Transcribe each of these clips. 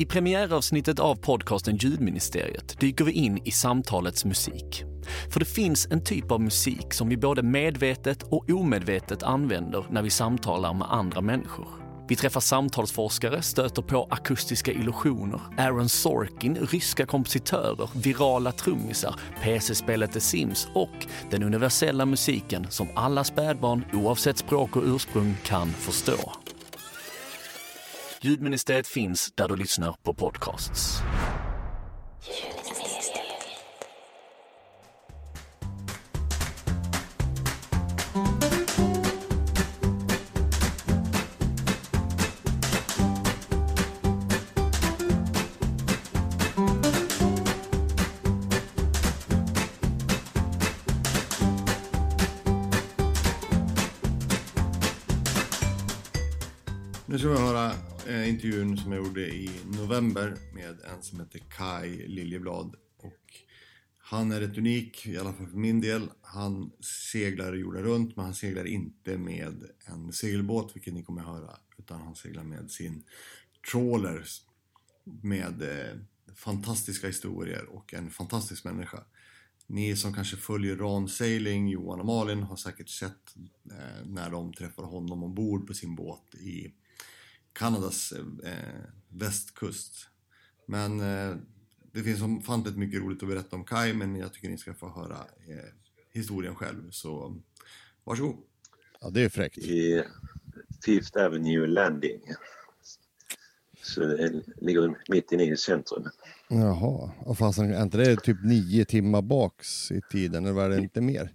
I premiäravsnittet av podcasten Ljudministeriet dyker vi in i samtalets musik. För det finns en typ av musik som vi både medvetet och omedvetet använder när vi samtalar med andra människor. Vi träffar samtalsforskare, stöter på akustiska illusioner, Aaron Sorkin, ryska kompositörer, virala trummisar, PC-spelet The Sims och den universella musiken som alla spädbarn oavsett språk och ursprung kan förstå. Ljudministeriet finns där du lyssnar på podcasts. Gjorde i november med en som heter Kai Liljeblad. Och han är rätt unik, i alla fall för min del. Han seglar jorden runt, men han seglar inte med en segelbåt, vilket ni kommer att höra. Utan han seglar med sin trawler med eh, fantastiska historier och en fantastisk människa. Ni som kanske följer Ron Sailing, Johan och Malin, har säkert sett eh, när de träffar honom ombord på sin båt i Kanadas eh, eh västkust. Men eh, det finns ofantligt mycket roligt att berätta om Kai, men jag tycker ni ska få höra eh, historien själv. Så varsågod. Ja, det är fräckt. i Fifth Avenue Landing. Så det ligger mitt inne i centrum. Jaha, och fasen, är inte det typ nio timmar baks i tiden, eller var det inte mer?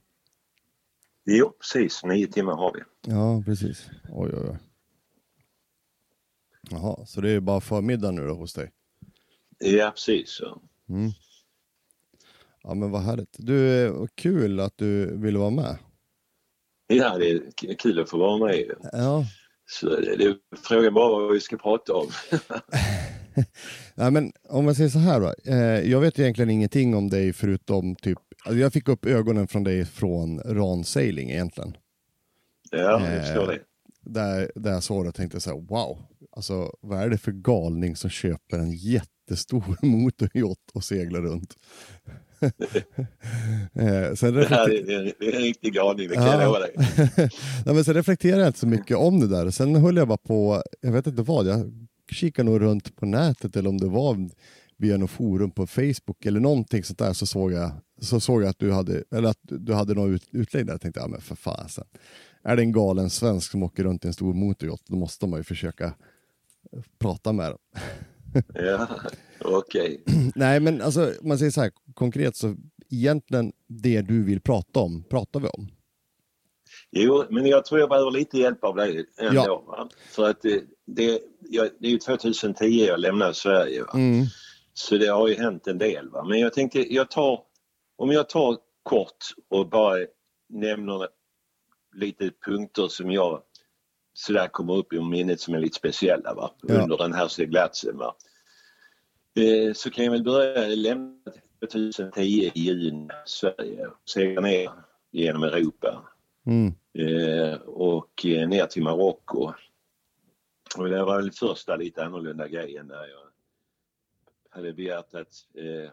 Jo, precis. Nio timmar har vi. Ja, precis. Oj, oj, oj. Jaha, så det är bara förmiddag nu då hos dig? Ja, precis. Så. Ja, men vad härligt. Du, eh, vad kul att du ville vara med. Ja, det är kul att få vara med. Ja, Så det det är frågan bara vad vi ska prata om. Nej, men om man säger så här då. Eh, jag vet egentligen ingenting om dig förutom typ, alltså jag fick upp ögonen från dig från Ron Sailing egentligen. ja, jag förstår det. Där, där jag såg det och tänkte så här, wow, alltså vad är det för galning som köper en jättestor motoryacht och seglar runt? eh, sen Det här är, är en riktig galning, det kan jag Ja. lova dig. Nej, men sen reflekterade jag inte så mycket om det där. Sen höll jag bara på, jag vet inte vad, jag kikade nog runt på nätet eller om det var via något forum på Facebook eller någonting sånt där så såg jag, så såg jag att du hade, eller att du hade något ut, utlägg där. Jag tänkte, ja men för fasen. Är det en galen svensk som åker runt i en stor motoryacht, då måste man ju försöka prata med dem. Ja, okej. Nej, men alltså, man säger så här konkret så egentligen det du vill prata om, pratar vi om. Jo, men jag tror jag behöver lite hjälp av dig ändå. Ja. Va? För att det, det, jag, det är ju 2010 jag lämnade Sverige. Mm. Så det har ju hänt en del. Va? Men jag tänkte, jag tar, om jag tar kort och bara nämner lite punkter som jag sådär kommer upp i minnet som är lite speciella va? Ja. under den här seglatsen. Va? Eh, så kan jag väl börja lämna 2010 i juni Sverige och segla ner genom Europa Mm. eh, och eh, ner till Marocko. Och det var väl första lite annorlunda grejen där jag hade begärt att eh,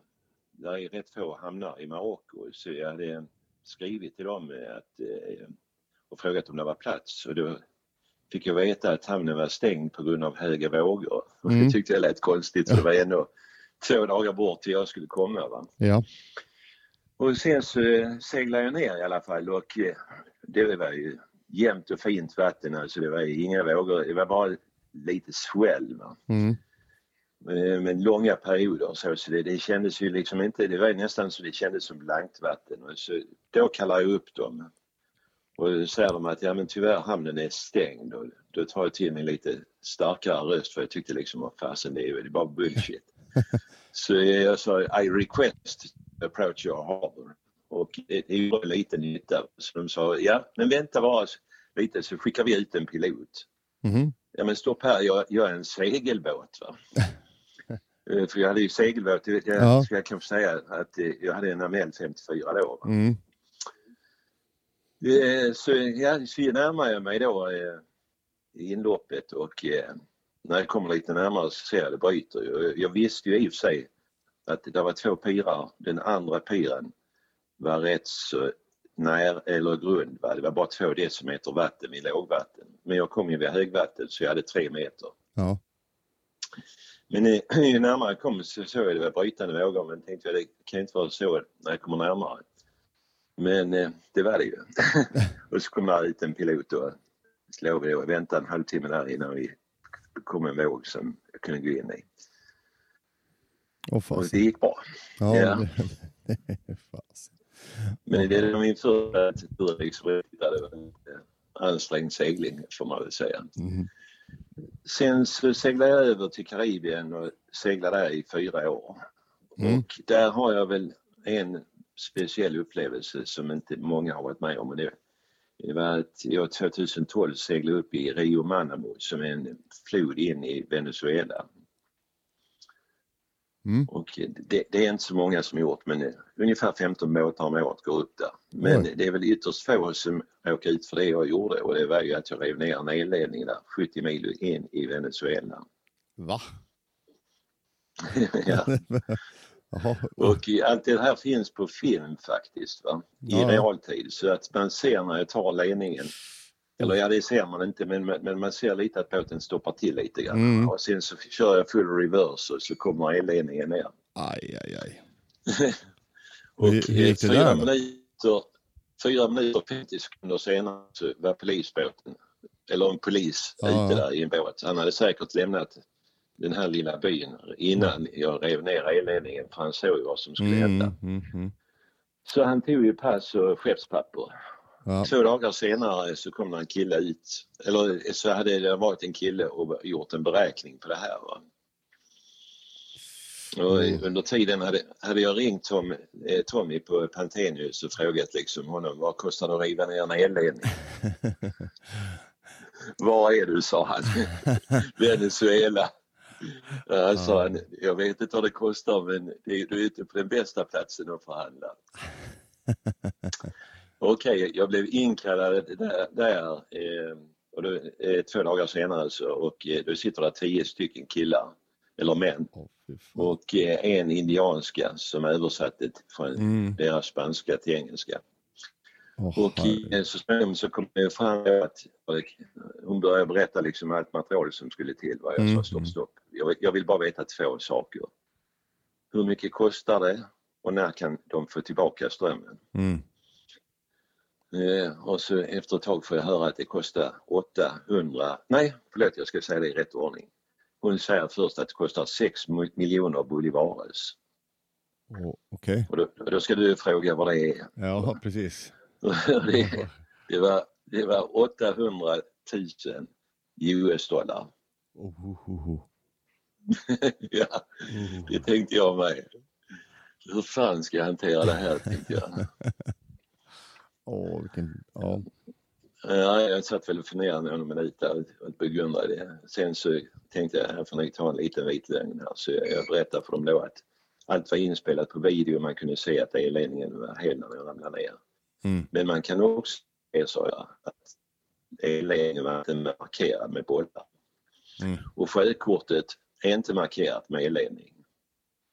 där är rätt få hamnar i Marocko så jag hade skrivit till dem att, eh, och frågat om det var plats och då fick jag veta att hamnen var stängd på grund av höga vågor. Mm. det tyckte jag lät konstigt för det var ändå två dagar bort till jag skulle komma. Va? Ja. Och sen så seglade jag ner i alla fall och eh, det var ju jämnt och fint vatten alltså det var inga vågor, det var bara lite swell. Mm. Eh, Men långa perioder så, så det, det kändes ju liksom inte, det var nästan så det kändes som blankvatten. Och så, då kallar jag upp dem och då säger de att ja men tyvärr hamnen är stängd och då tar jag till mig lite starkare röst för jag tyckte liksom vad fasen det är, det är bara bullshit. så jag sa I request approach your harbor och det, gjorde lite nytta. Så de sa ja men vänta bara lite så skickar vi ut en pilot. Mhm. Ja men stopp här, jag, jag är en segelbåt va. Eh, För jag hade ju segelbåt, jag, Ja. ska jag kanske säga att eh, jag hade en Amel 54 då. Va? Mm. Eh, Så, ja, så närmar jag mig då eh, inloppet och eh, när jag kommer lite närmare så ser jag det bryter. Jag, visste ju i och för sig att det var två pirar. Den andra piren var rätt så när, eller grund. Va? Det var bara två decimeter vatten i lågvatten. Men jag kom ju vid högvatten så jag hade tre meter. Ja. Men ju ju närmare jag kom så såg jag det var brytande vågor men tänkte jag det kan inte vara så när jag kommer närmare. Men eh, det var det ju. och så kom det ut en pilot och vi och väntade en halvtimme där innan vi kom en våg som jag kunde gå in i. Åh Och det gick bra. Ja, Ja. det- fasen. Men det är min första tur liksom, det var en ansträngd segling får man väl säga. Mhm. Sen så seglade jag över till Karibien och seglade där i fyra år. Mm. Och där har jag väl en speciell upplevelse som inte många har varit med om. Och det, det var att jag 2012 seglade upp i Rio Manamo som är en flod in i Venezuela. Mm. Och det, det är inte så många som gjort men ungefär 15 båtar om året går upp där. Men Oj. det är väl ytterst få som åker ut för det jag gjorde och det var ju att jag rev ner en elledning där 70 mil in i Venezuela. Va? ja. Och allt det här finns på film faktiskt va? i Ja. realtid så att man ser när jag tar ledningen eller ja det ser man inte men, men man ser lite att båten stoppar till lite grann Mm. och sen så kör jag full reverse och så kommer elledningen ner. Aj, aj, aj. Och Hur- fyra, minuter, fyra minuter och 50 sekunder senare så var polisbåten, eller en polis Ja. ute där i en båt. Han hade säkert lämnat den här lilla byn innan jag rev ner elledningen för han såg ju vad som skulle Mm, hända. mm, mm. Så han tog ju pass och skeppspapper. Ja. Två dagar senare så kom det en kille ut, eller så hade det varit en kille och gjort en beräkning på det här. Va? Och Mm. under tiden hade, hade jag ringt Tom, eh, Tommy på Pantenius och frågat liksom honom vad kostar det att riva ner en elledning? Var är du sa han. Venezuela. Ja, sa han, jag vet inte vad det kostar men det, du är ute på den bästa platsen att förhandla. Okej, jag blev inkallad där, där eh, och då, eh, två dagar senare så, och eh, då sitter det tio stycken killar, eller män, fan. och eh, en indianska som översatte från Mm. deras spanska till engelska. Åh, Och eh, så småningom så kom det fram att hon började berätta liksom allt material som skulle till. Vad jag Mm, sa stopp, stopp. Jag, vill- bara veta två saker. Hur mycket kostar det och när kan de få tillbaka strömmen? Mm. Eh, och så efter ett tag får jag höra att det kostar 800, nej förlåt jag ska säga det i rätt ordning. Hon säger först att det kostar 6 miljoner bolivares. Åh, Okej. Och då, då ska du fråga vad det är. Ja, precis. det, det, var, det var 800 000 US-dollar. Oh, oh, oh, oh. ja, Oh. det tänkte jag med. Hur fan ska jag hantera det här tänkte jag. Åh, vilken... Ja. Ja, jag satt väl och funderade någon minut där och begrundade det. Sen så tänkte jag, här får ni ta en liten vit lögn här. Så jag, jag berättade för dem då att allt var inspelat på video. Man kunde se att elledningen var hel när den ramlade ner. Mm. Men man kan också se, sa jag, att elledningen var inte markerad med bollar. Mm. Och sjökortet är inte markerat med elledning.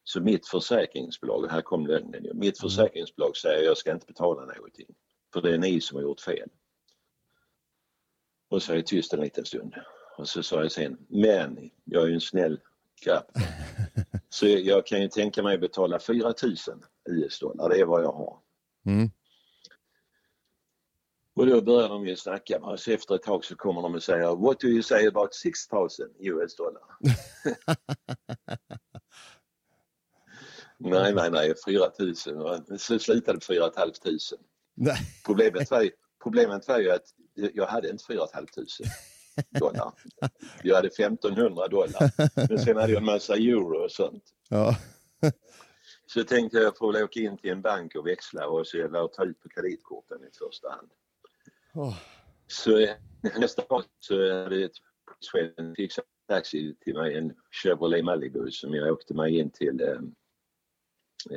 Så mitt försäkringsbolag, här kom lögnen ju, mitt försäkringsbolag säger jag ska inte betala någonting. För det är ni som har gjort fel. Och så är jag tyst en liten stund. Och så sa jag sen, men jag är ju en snäll grabb. Så jag kan ju tänka mig att betala 4 000 US-dollar, det är vad jag har. Mm. Och då börjar de ju snacka. Och så efter ett tag så kommer de och säger What do you say about 6000 US dollar? nej, nej, nej, 4000. Och Så slutade på 4 500. Nej. Problemet var, ju, problemet var ju att jag hade inte 4 500 dollar. Jag hade 1500 dollar. Men sen hade jag en massa euro och sånt. Ja. Så tänkte jag får väl åka in till en bank och växla och så jag ta ut på kreditkorten i första hand. Så eh, nästa dag så hade ett polischefen fixat taxi till mig, en Chevrolet Malibu som jag åkte mig in till eh,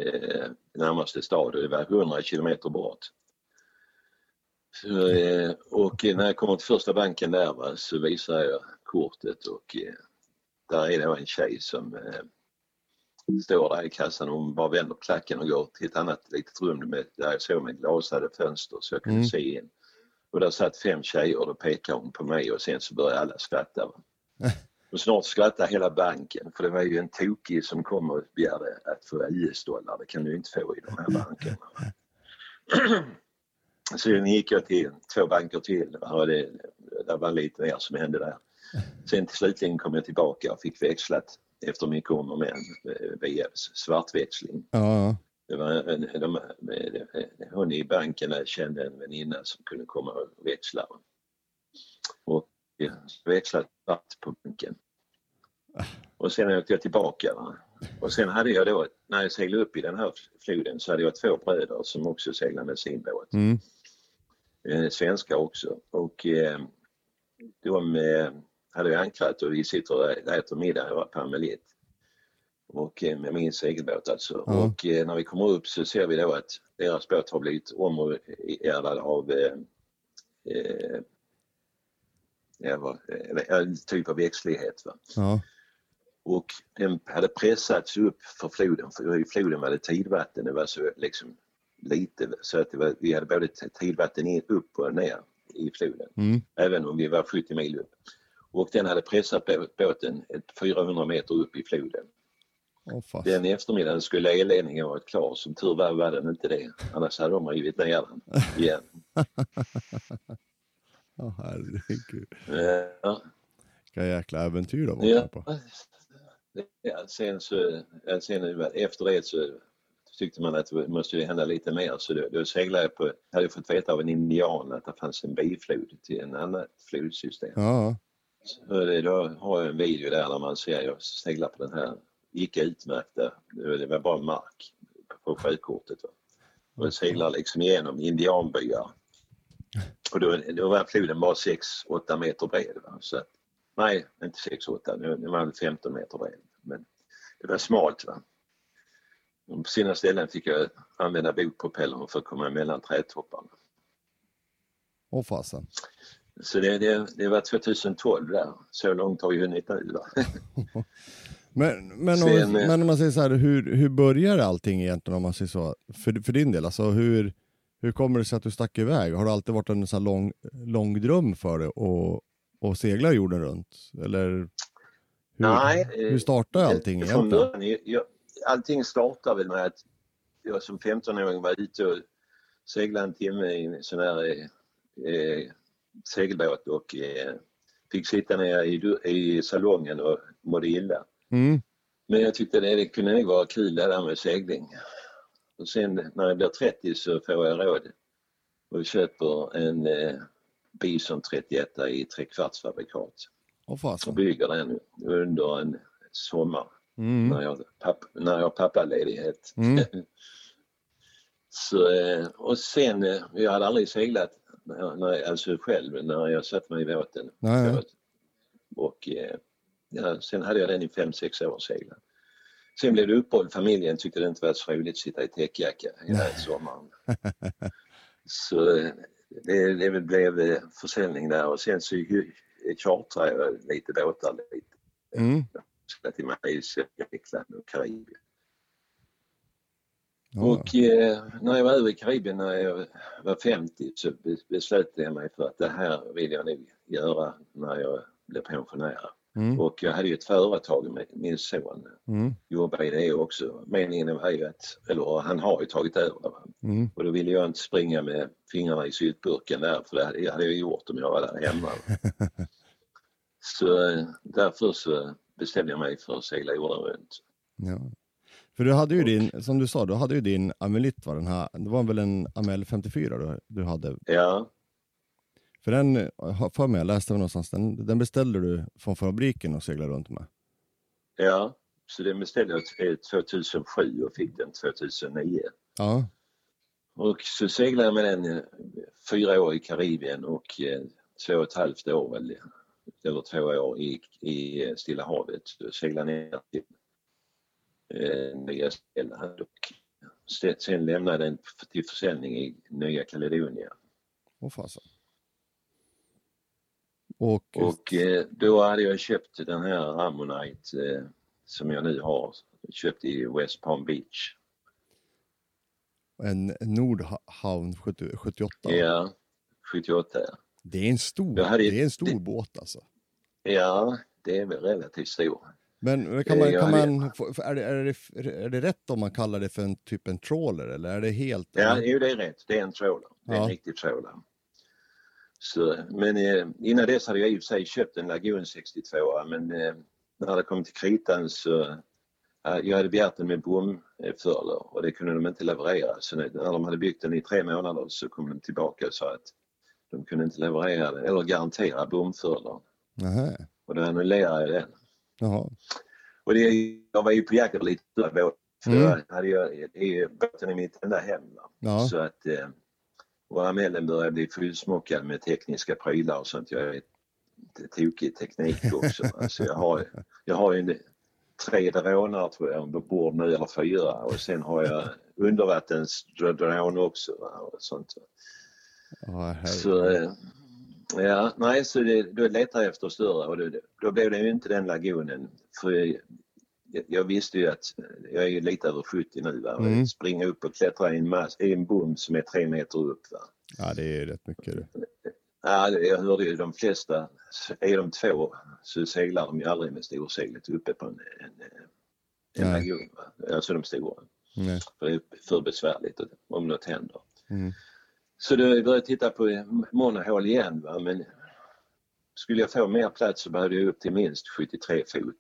eh, närmaste stad och det var 100 kilometer bort. Så, eh, och när jag kommer till första banken där va, så visar jag kortet och eh, där är det en tjej som eh, står där i kassan och hon bara vänder klacken och går till ett annat litet rum med, där jag såg med glasade fönster så jag kunde Mm. se in. Och där satt fem tjejer och då pekade hon på mig och sen så började alla skratta. Och snart skrattade hela banken för det var ju en tokig som kom och begärde att få US-dollar. Det kan du ju inte få i de här bankerna. Sen gick jag till två banker till och det, det var lite mer som hände där. Sen till slutligen kom jag tillbaka och fick växlat efter mycket om och men via svartväxling. Ja, Det var en, de, hon i banken kände en väninna som kunde komma och växla. Och jag växlade svart på banken. Och sen åkte jag tillbaka. Va? Och sen hade jag då, när jag seglade upp i den här floden så hade jag två bröder som också seglade med sin båt. mm. Eh, svenska också. Och eh, de eh, hade ju ankrat och vi sitter och äter middag på Amelit. Och eh, med min segelbåt alltså. Ja. Och eh, när vi kommer upp så ser vi då att deras båt har blivit omgärdad av eh, eh, eh, en typ av växtlighet. Ja. Och den hade pressats upp för floden, för i floden var det tidvatten, det var så liksom lite så att det var, vi hade både tidvatten in, upp och ner i floden, Mm. även om vi var 70 mil upp. Och den hade pressat bå- båten ett 400 meter upp i floden. Fast. Den eftermiddagen skulle elledningen varit klar, som tur var var den inte det. Annars hade de rivit ner den igen. Åh herregud. Eh, Ja. Vilka jäkla äventyr de Ja. var på. Ja, sen så, ja, sen efter det så tyckte man att det måste hända lite mer så då, då seglade jag på, jag hade fått veta av en indian att det fanns en biflod till en annat flodsystem. Ja, Så det, då har jag en video där när man ser jag seglar på den här icke utmärkta, det var bara mark på sjökortet. Va? Och seglar liksom igenom indianbyar. Och då, då var floden bara 6-8 meter bred. Va? Så att, nej, inte 6-8, den var väl 15 meter bred. Men det var smalt. Va? Och på sina ställen fick jag använda bogpropellern för att komma emellan trädtopparna. åh fasen. Så det, det, det var 2012 där. Så långt har vi hunnit nu. Men, men, Sen, om, eh, men om man säger så här, hur, hur börjar allting egentligen om man säger så? För, för din del, alltså hur, hur kommer det sig att du stack iväg? Har det alltid varit en här lång, lång dröm för dig att att segla jorden runt? Eller hur, Nej, eh, hur startar allting Från egentligen? början, jag, allting startar väl med att jag som 15-åring var ute och seglade en timme i en sån här eh, eh, segelbåt och eh, fick sitta ner i, i salongen och mådde illa. Mm, Men jag tyckte det, det kunde nog vara kul det där med segling. Och sen när jag blir 30 så får jag råd och köper en eh, Bison 31 i trekvartsfabrikat och bygger den under en sommar Mm, när, jag, papp, när jag har pappaledighet. Mm. så, eh, och sen, eh, jag hade aldrig seglat när, när, alltså själv när jag satte mig i båten. Nej, nej. Och eh, ja, sen hade jag den i fem sex år seglat. Sen blev det uppehåll, familjen tyckte det inte var så roligt att sitta i täckjacka hela sommaren. så eh, det, det blev eh, försäljning där och sen så chartrade jag lite båtar lite. Mm, till Malaysia, Grekland och Karibien. Ja. Och eh, när jag var över i Karibien när jag var 50 så be- beslöt jag mig för att det här vill jag nog göra när jag blir pensionär. Mm, Och jag hade ju ett företag med min son, mm, jobbade i det också. Meningen var ju att, eller han har ju tagit över mm. Och då ville jag inte springa med fingrarna i syltburken där för det hade jag hade jag gjort om jag var där hemma. så eh, därför så bestämde jag mig för att segla jorden runt. Ja. För du hade ju din, som du sa, du hade ju din Amelit, va? Den här, det var väl en Amel 54 du, du hade? Ja, För den, för mig, jag läste någonstans, den, den beställde du från fabriken och seglade runt med. Ja, så den beställde jag t- 2007 och fick den 2009. Ja, Och så seglade jag med den eh, fyra år i Karibien och eh, två och ett halvt år, väl, eller två år i, i Stilla havet. Så seglade ner till Nya Zeeland och se- sen lämnade den till försäljning i Nya Kaledonien. åh fasen. Och, Och eh, då hade jag köpt den här Ammonite eh, som jag nu har. Köpt i West Palm Beach. en Nordhavn 70, 78. Ja, 78 ja. Det är en stor, hade- det är en stor det- båt alltså. Ja, det är väl relativt stor. Men kan man, Eh, kan jag hade- man, är, det, är, det, är det rätt om man kallar det för en typ en trawler eller är det helt? Ja, jo, det är rätt. Det är en trålare. Det är Ja. en riktig trålare. Så, men eh, innan dess hade jag i och för sig köpt en Lagoon 62 men eh, när det kom till kritan så eh, jag hade begärt den med bomförlar och det kunde de inte leverera. Så när de hade byggt den i tre månader så kom de tillbaka och sa att de kunde inte leverera den eller garantera bomförlar. Nähä. Och då annullerade jag den. Jaha. Och det, jag var ju på jakt efter lite båt. För Mm. hade jag, det är båten i mitt enda hem. Ja. Så att eh, och Amellen börjar bli fullsmockad med tekniska prylar och sånt. Jag är tokig i teknik också. va. Så jag har, jag har ju en, tre drönare tror jag ombord nu eller fyra och sen har jag undervattensdrön också. Va? Och sånt. herre. Så, eh, ja, nej, så det, då letar jag efter större och då, då blev det ju inte den lagonen. För jag, jag visste ju att jag är ju lite över 70 nu va? Mm. springa upp och klättra i en, mass, i en bom som är tre meter upp. Va? ja, det är rätt mycket. det. Ja, jag hörde ju de flesta, är de två så seglar de ju aldrig med storseglet uppe på en, en, en lagun. Va? Alltså de stora. Nej. För det är för besvärligt om något händer. Mm. Så då började jag titta på monohål igen va? men skulle jag få mer plats så behövde jag upp till minst 73 fot.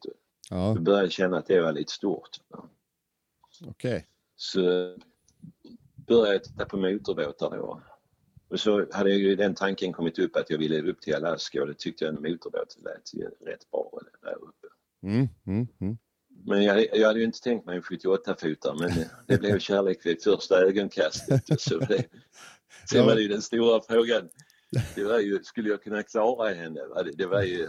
Ja, Då började jag känna att det var lite stort. Okej. Så började jag titta på motorbåtar då. Och så hade jag ju den tanken kommit upp att jag ville upp till Alaska och det tyckte jag en motorbåt lät ju rätt bra där uppe. Mm, mm, mm. Men jag, jag hade ju inte tänkt mig en 78-fotare men det blev kärlek vid första ögonkastet. Så det, sen Ja. var det ju den stora frågan. Det var ju, skulle jag kunna klara henne? Det, det var ju,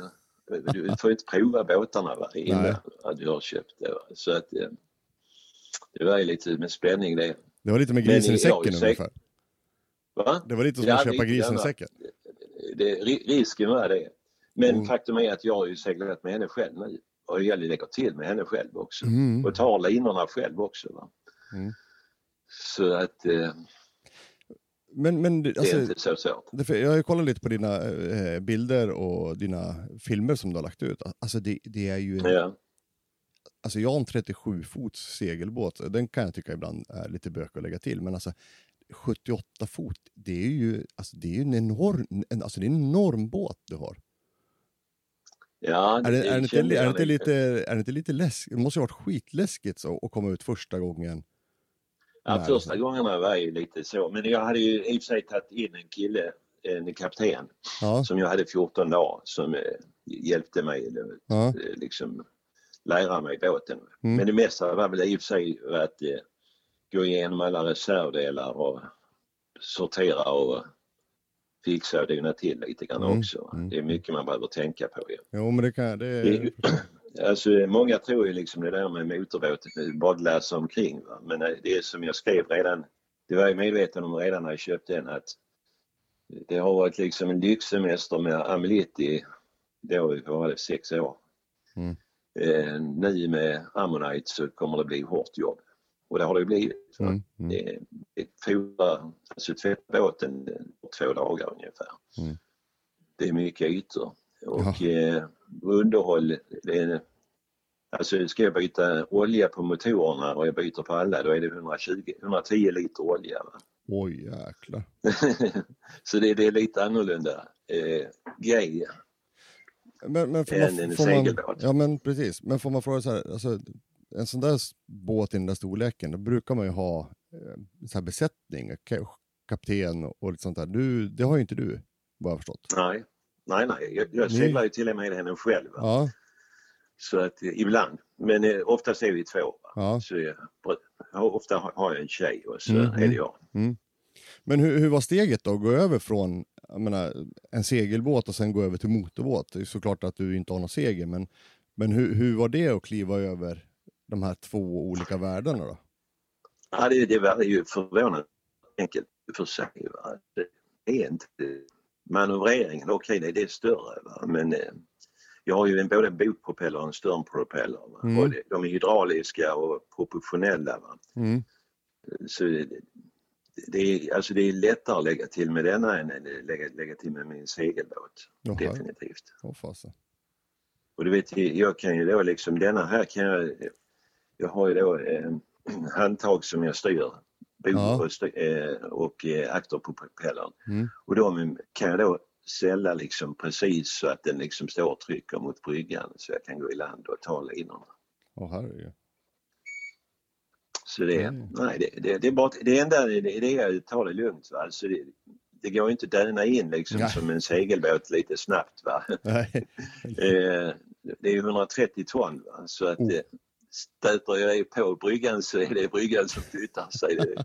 du får ju inte prova båtarna va? innan Nej. du har köpt det. Va? Så att eh, det var ju lite med spänning det. Det var lite med grisen i säcken säker- ungefär. Va? Det var lite som Ja, att köpa grisen i säcken. Det, ri- risken var det. Men Mm. faktum är att jag har ju seglat med henne själv nu. Och jag lägger till med henne själv också. Mm. Och tar linorna själv också. Va? Mm. Så att eh, Men, men det alltså, är inte så svårt. det- jag har ju kollat lite på dina eh, bilder och dina filmer som du har lagt ut. Alltså det, det är ju, Ja. alltså jag har en 37 fots segelbåt, den kan jag tycka ibland är lite bök att lägga till, men alltså 78 fot, det är ju, alltså det är en enorm, en, alltså det är en enorm båt du har. Ja, Är det, är det, inte, är det inte lite, är det inte lite läskigt? Det måste ju ha varit skitläskigt så, att komma ut första gången. Ja, första gångerna var ju lite så. Men jag hade ju i och för sig tagit in en kille, en kapten, Ja, som jag hade 14 dagar som eh, hjälpte mig eh, ja, liksom lära mig båten. Mm. Men det mesta var väl i och för sig att eh, gå igenom alla reservdelar och sortera och fixa och dona till lite grann Mm, också. mm. Det är mycket man behöver tänka på. Ja. jo men det kan jag, det Det är Alltså, många tror ju liksom det där med motorbåten, bara läsa omkring. Va? Men eh, det är som jag skrev redan, det var jag medveten om redan när jag köpte den att det har varit liksom en lyxsemester med Ameliti, då var det sex år. Mm. Eh, nu med Ammonite så kommer det bli hårt jobb. Och det har det blivit. mm, mm, Det, det fordrar, alltså tvätta båten två dagar ungefär. Mm. Det är mycket ytor. Och eh, underhåll, det alltså ska jag byta olja på motorerna och jag byter på alla då är det 120, 110 liter olja. Va? oj jäklar. Så det, det är lite annorlunda eh, grej. Men, men får man, en får man, ja men precis, men får man fråga så här, alltså, en sån där båt i den där storleken, då brukar man ju ha eh, så här besättning, ka- kapten och lite sånt där. Du, det har ju inte du, vad jag förstått. Nej, nej, nej. Jag, jag seglar ju till och med henne själv. Ja, Så att eh, ibland, men eh, oftast är vi två. Ja. Så jag, ofta har- jag en tjej och så Mm, är det jag. Men hur, hur var steget då, att gå över från menar, en segelbåt och sen gå över till motorbåt? Det är såklart att du inte har någon segel, men, men hur, hur var det att kliva över de här två olika världarna då? Ja, det, det var ju förvånande enkelt för sig. Va? Det är inte manövreringen, okej okay, det, är större va? men eh, jag har ju en, både en botpropeller och en störnpropeller. Mm. Och de är hydrauliska och proportionella. Va? Mm. Så det, det, är, alltså det är lättare att lägga till med denna än att lägga, lägga till med min segelbåt. Jaha. Definitivt. Fasen. Och du vet, jag kan ju då liksom, denna här kan jag, jag har ju då eh, handtag som jag styr bo Ja. och, eh, och eh, akter på propellern. Mm. Och de kan jag då ställa liksom precis så att den liksom står och trycker mot bryggan så jag kan gå i land och ta linorna. Åh herregud. Så det, Mm. nej, det, det, det är bara, det enda det, det är att ta det lugnt. Va? Alltså det, det går inte att döna in liksom Nej. som en segelbåt lite snabbt. Va? Eh, det är 130 ton va? så att Oh. Stöter jag på bryggan så är det bryggan som flyttar sig.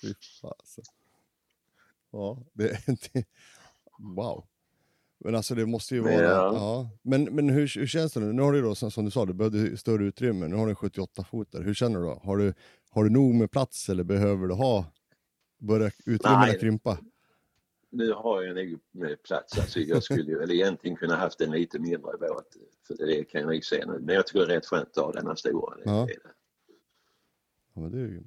Fy fasen. Ja, det, det, wow. Men alltså det måste ju vara, ja. Ja. Men, men hur, hur känns det nu? Nu har du då som, du sa, du behövde större utrymme, nu har du en 78 fotare. Hur känner du då? Har du, har du nog med plats eller behöver du ha, börja utrymmena Nej. krympa? Nu har jag nog med plats. Alltså jag skulle ju väl egentligen kunna haft en lite mindre båt. För det kan jag nog se nu. Men jag tycker det är rätt skönt att ha denna stora. Ja. Ja, men det är ju.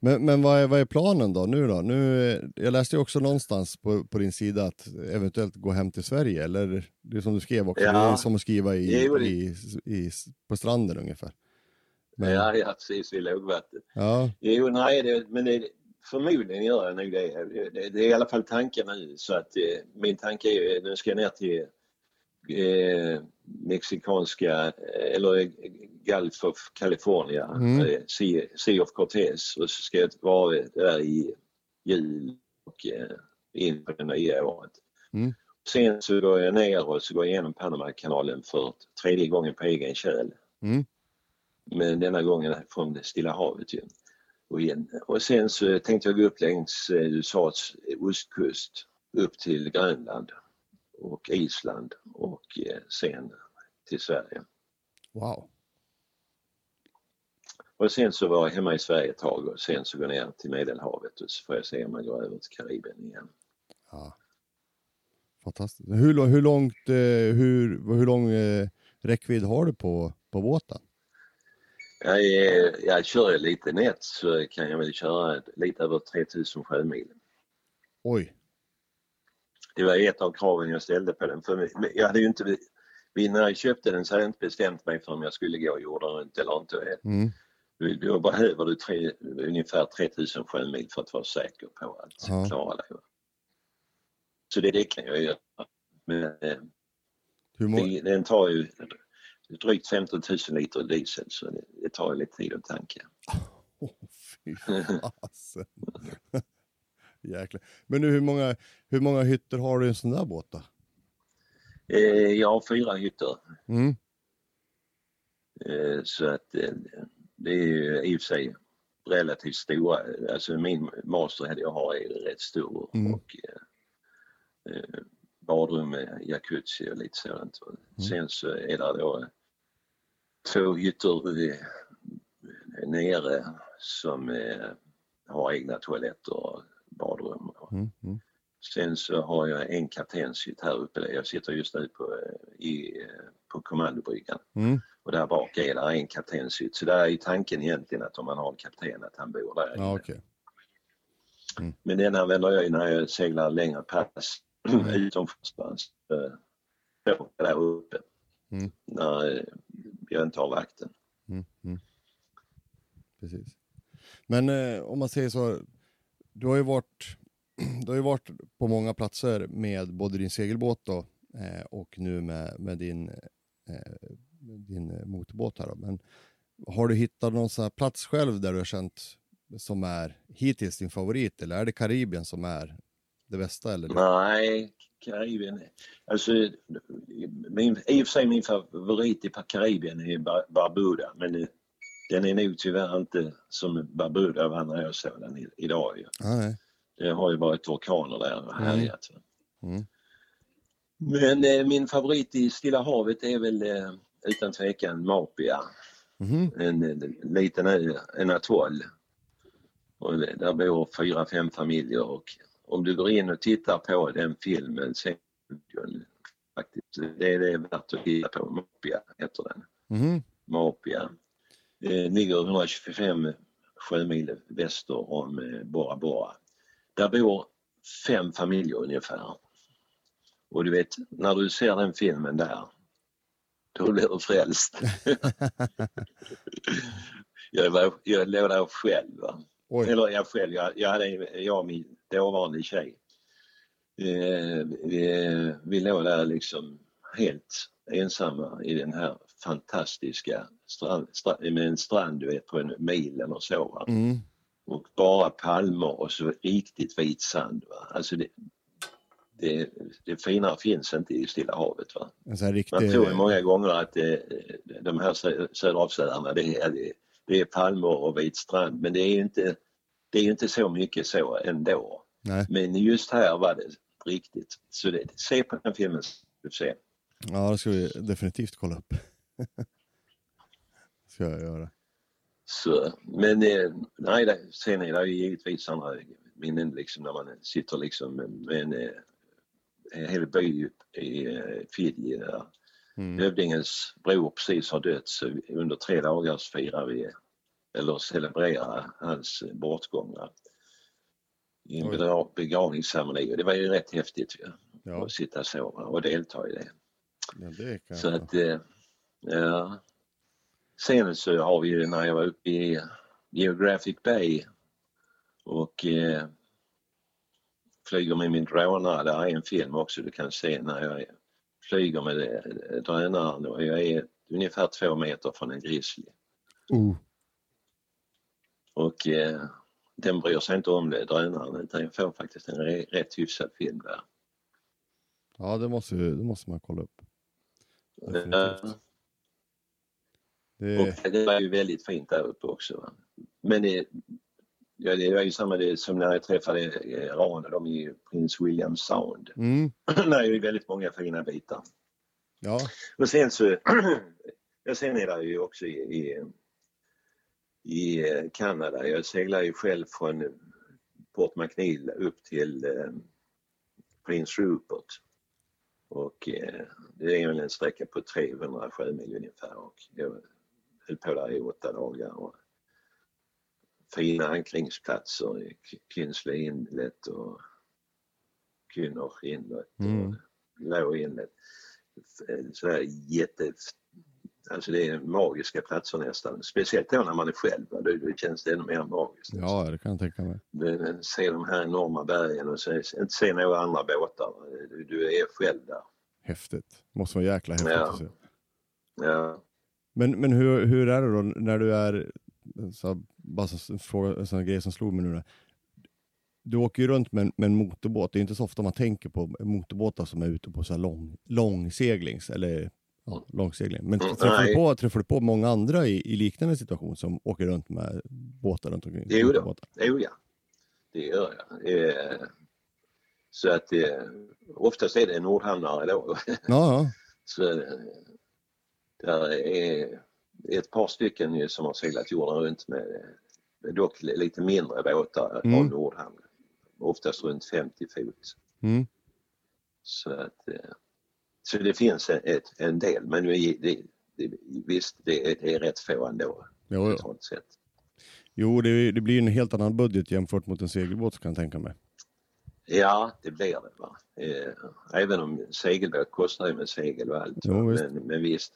Men, men vad, är, vad är planen då nu då? Nu, eh, jag läste ju också någonstans på, på din sida att eventuellt gå hem till Sverige, eller det är som du skrev också, Ja. det är som att skriva i, i, i, på stranden ungefär. Men, Ja, ja, precis vid lågvatten. ja, Jo, nej, det, men det, förmodligen gör jag nog det. det. Är i alla fall tanken nu. Så att eh, min tanke är ju, nu ska jag ner till eh, mexikanska, eh, eller eh, Gulf of California, Mm. eh, sea, sea of Cortez och så ska jag vara där i jul och eh, in på det nya året. Mm. Sen så går jag ner och så går jag igenom Panamakanalen för tredje gången på egen köl. Mm. Men denna gången från det Stilla havet ju. Och, igen. och sen så tänkte jag gå upp längs eh, USAs ostkust upp till Grönland och Island och eh, sen till Sverige. wow. Och sen så var jag hemma i Sverige ett tag och sen så går jag ner till Medelhavet och så får jag se om jag går över till Karibien igen. Ja. Fantastiskt. Hur, hur långt, eh, hur, hur lång räckvidd har du på, på båten? Jag, är, jag kör lite nätt så kan jag väl köra lite över 3000 sjömil. Oj. Det var ett av kraven jag ställde på den. För jag hade ju inte, när jag köpte den så hade jag inte bestämt mig för om jag skulle gå jorden runt eller inte. Mm. Då- behöver du tre, ungefär 3000 sjömil för att vara säker på att Ja. klara dig. Så det, det kan jag göra. Men eh, Hur må- den tar ju drygt 15 000 liter diesel så det, det tar lite tid att tanka. Åh, fy fasen. Jäklar. Men nu, hur många, hur många hytter har du i en sån där båt då? Eh, jag har fyra hytter Mm. Eh, Så att eh, det är ju i och för sig relativt stora. Alltså min master jag har är rätt stor Mm. och eh, eh, badrum med jacuzzi och lite sådant. Mm. Sen så är det då två hytter eh, nere som eh, har egna toaletter och badrum. Mm. Mm. Sen så har jag en kaptenshytt här uppe. Jag sitter just nu på, eh, i, på kommandobryggan. Mm. Och där bak är det en kaptenshytt. Så där är tanken egentligen att om man har en kapten att han bor där. Ja, okej. Men den använder jag ju när jag seglar längre pass eh, så Där uppe. Mm. När jag inte har vakten. Mm. Mm. Precis. Men eh, om man säger så, du har ju varit, du har ju varit på många platser med både din segelbåt då, eh, och nu med, med din, eh, din motorbåt här då. Men har du hittat någon sån här plats själv där du har känt som är hittills din favorit eller är det Karibien som är det bästa? Eller? Nej, Karibien. Alltså, min, I och för sig min favorit i Karibien är Bar- Barbuda men eh, den är nog tyvärr inte som Barbuda var när jag såg den idag. Ju. Nej. Det har ju varit orkaner där och härjat. va. Mm. Men eh, min favorit i Stilla havet är väl eh, utan tvekan Mapia. Mhm. En, en liten ö, en atoll. Och där bor fyra, fem familjer och om du går in och tittar på den filmen sen, faktiskt, det är det värt att titta på. Mopia heter den. Mhm. Mapia. Det ligger 125 sjömil väster om eh, Bora Bora. Där bor fem familjer ungefär. Och du vet, när du ser den filmen där, då blir du frälst. jag, var, jag låg där själv. Eller jag själv, jag, jag, hade, jag och min dåvarande tjej. Eh, vi, vi låg där liksom helt ensamma i den här fantastiska strand, strand, med en strand du vet på en mil eller så. Mm. Och bara palmer och så riktigt vit sand. Va? Alltså det, det, det finare finns inte i Stilla havet. Va? Här Man riktig... tror många gånger att eh, de här sö- Söderhavsöarna det är, det, det är palmer och vit strand men det är ju inte, det är ju inte så mycket så ändå. Nej. Men just här var det riktigt. Så det, se på den filmen du se. Ja, det ska vi definitivt kolla upp. ska jag göra. Så, men eh, nej, det, sen är det ju givetvis andra minnen liksom när man sitter liksom med en, eh, en hel by i eh, Fiji där Mm. hövdingens bror precis har dött så under tre dagar så firar vi eller celebrerar hans bortgång i en Oj. begra- begravningsceremoni och det var ju rätt häftigt ju, Ja, att sitta så och delta i det. ja, det Så att, eh, ja. Sen så har vi ju när jag var uppe i Geographic Bay och eh, flyger med min drönare, där är en film också du kan se när jag flyger med eh, drönaren och jag är ungefär två meter från en grizzly. Oh. Och eh, den bryr sig inte om det, drönaren, utan jag får faktiskt en rätt hyfsad film där. Ja, det måste, det måste man kolla upp. Definitivt. Det, Och det var ju väldigt fint där uppe också. Men det, ja, det var ju samma det som när jag träffade eh, Ran och de i Prince William Sound. mm, Där är ju väldigt många fina bitar. ja, Och sen så, ja, sen är det ju också i, i, i eh, Kanada, jag seglar ju själv från Port McNeil upp till eh, Prince Rupert. Och eh, det är en sträcka på 300 sjömil ungefär och jag höll på där i åtta dagar. Och fina ankringsplatser i Kinsley Inlet och Kynner Inlet och Mm. Low Inlet. Sådär jätte... Alltså det är magiska platser nästan. Speciellt då när man är själv. Då, då känns det ännu mer magiskt. ja, det kan jag tänka mig. Men Se de här enorma bergen och se, inte se några andra båtar. Du, du är själv där. Häftigt. Måste vara jäkla häftigt Ja. att se. Ja. Men, men hur, hur är det då när du är, så, bara en fråga, en sån grej som slog mig nu. där. Du åker ju runt med, en- med en motorbåt, det är inte så ofta man tänker på motorbåtar som är ute på så här lång, långseglings, eller ja, långsegling. Men Mm, träffar, du på, träffar du på många andra i, i liknande situation som åker runt med båtar runt omkring? Jo då. motorbåtar? Jo ja, det gör jag. Eh, så att eh, oftast är det nordhamnare då. Ja, ja. Så eh, där är ett par stycken ju som har seglat jorden runt med eh, dock lite mindre båtar Mm. från Nordhamn. Oftast runt 50 fot. Mm. Så att eh, så det finns en, ett, en del men det, det, det, visst det är, det är rätt få ändå. Jo, jo. sett. jo det, det blir en helt annan budget jämfört mot en segelbåt kan jag tänka mig. Ja, det blir det. Va? Eh, även om segelbåt kostar ju med segel och allt. Jo, visst. men, men visst.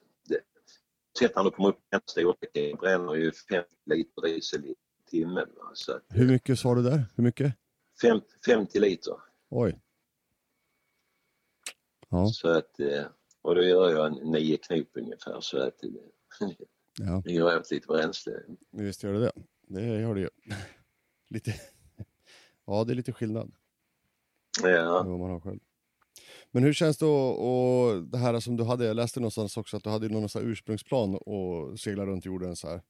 Sett när du kommer upp i storlek, det bränner ju 50 liter diesel i timmen. Va? Så att, Hur mycket sa du där? Hur mycket? fem, 50 liter. Oj. Ja, Så att, eh, och då gör jag en nio knop ungefär så att det, ja. det gör åt lite bränsle. visst gör det det. Det gör det ju. Lite. Ja, det är lite skillnad. Ja, vad man har själv. Men hur känns det och det här som du hade, jag läste någonstans också att du hade någon sån ursprungsplan och segla runt jorden så här.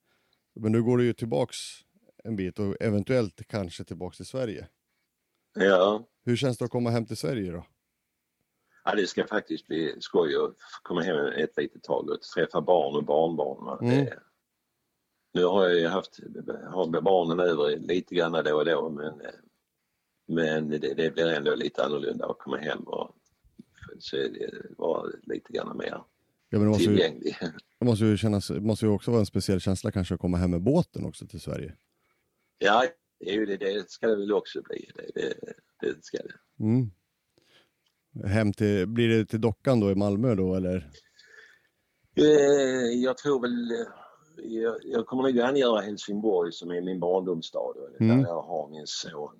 Men nu går du ju tillbaks en bit och eventuellt kanske tillbaks till Sverige. ja. Hur känns det att komma hem till Sverige då? Ja, det ska faktiskt bli skoj att komma hem ett litet tag och träffa barn och barnbarn. Mm. Det- Nu har jag ju haft har barnen över lite grann då och då men, Men det, det blir ändå lite annorlunda att komma hem och så vara lite grann mer Ja, men det måste ju, tillgänglig. det måste ju, kännas, måste ju också vara en speciell känsla kanske att komma hem med båten också till Sverige. Ja, det, det ska det väl också bli. Det, det, det ska det. Mm. Hem till, blir det till dockan då i Malmö då eller? Eh, Jag tror väl, eh, jag, jag kommer nog angöra Helsingborg som är min barndomsstad Mm. där jag har min son.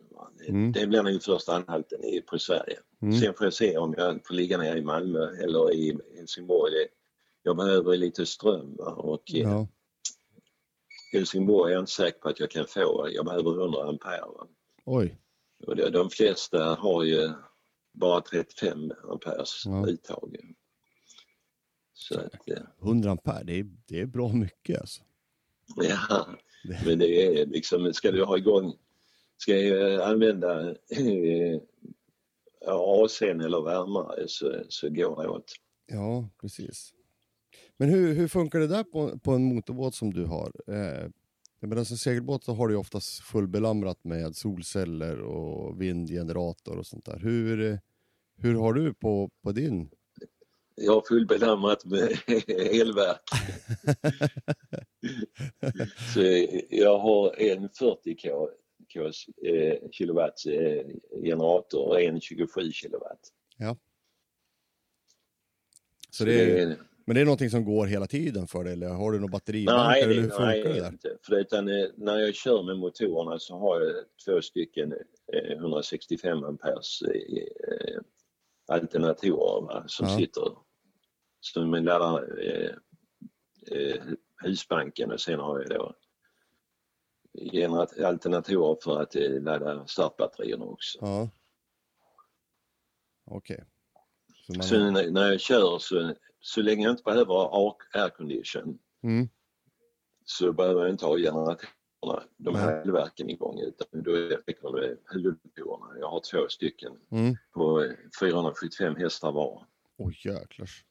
Mm. det blir nog första anhalten i, på Sverige. Mm. Sen får jag se om jag får ligga nere i Malmö eller i Helsingborg. Jag behöver lite ström och eh, Ja. Helsingborg är jag inte säker på att jag kan få. Jag behöver 100 ampere. Oj. Och det, de flesta har ju bara 35 amperes Ja. uttag. Så att, eh, 100 ampere, det är, det är bra mycket alltså. ja, men det är liksom, ska du ha igång, ska jag använda eh, AC'n eller värmare så, så går det åt. Ja, precis. Men hur, hur funkar det där på, på en motorbåt som du har? Eh, jag menar, som segelbåt så har du ju oftast fullbelamrat med solceller och vindgenerator och sånt där. Hur, hur har du på, på din? Jag har fullbelamrat med elverk. så jag har en 40 k, eh, kilowatt eh, generator och en 27 kilowatt. Så det är, men det är någonting som går hela tiden för dig eller har du något batteribank Nej, eller hur funkar nej det där? inte. För utan, eh, när jag kör med motorerna så har jag två stycken eh, 165 amperes eh, alternatorer va, som Ja. sitter som laddar eh, eh, husbanken och sen har jag då alternatorer för att eh, ladda startbatterierna också. Ja. Okej. Så man- Så när, jag kör så, så länge jag inte behöver aircondition Mm. så behöver jag inte ha generatorerna, de här elverken igång utan då räcker det med huvudmotorerna. Jag har två stycken Mm. på eh, 475 hästar var. Oj jäklars.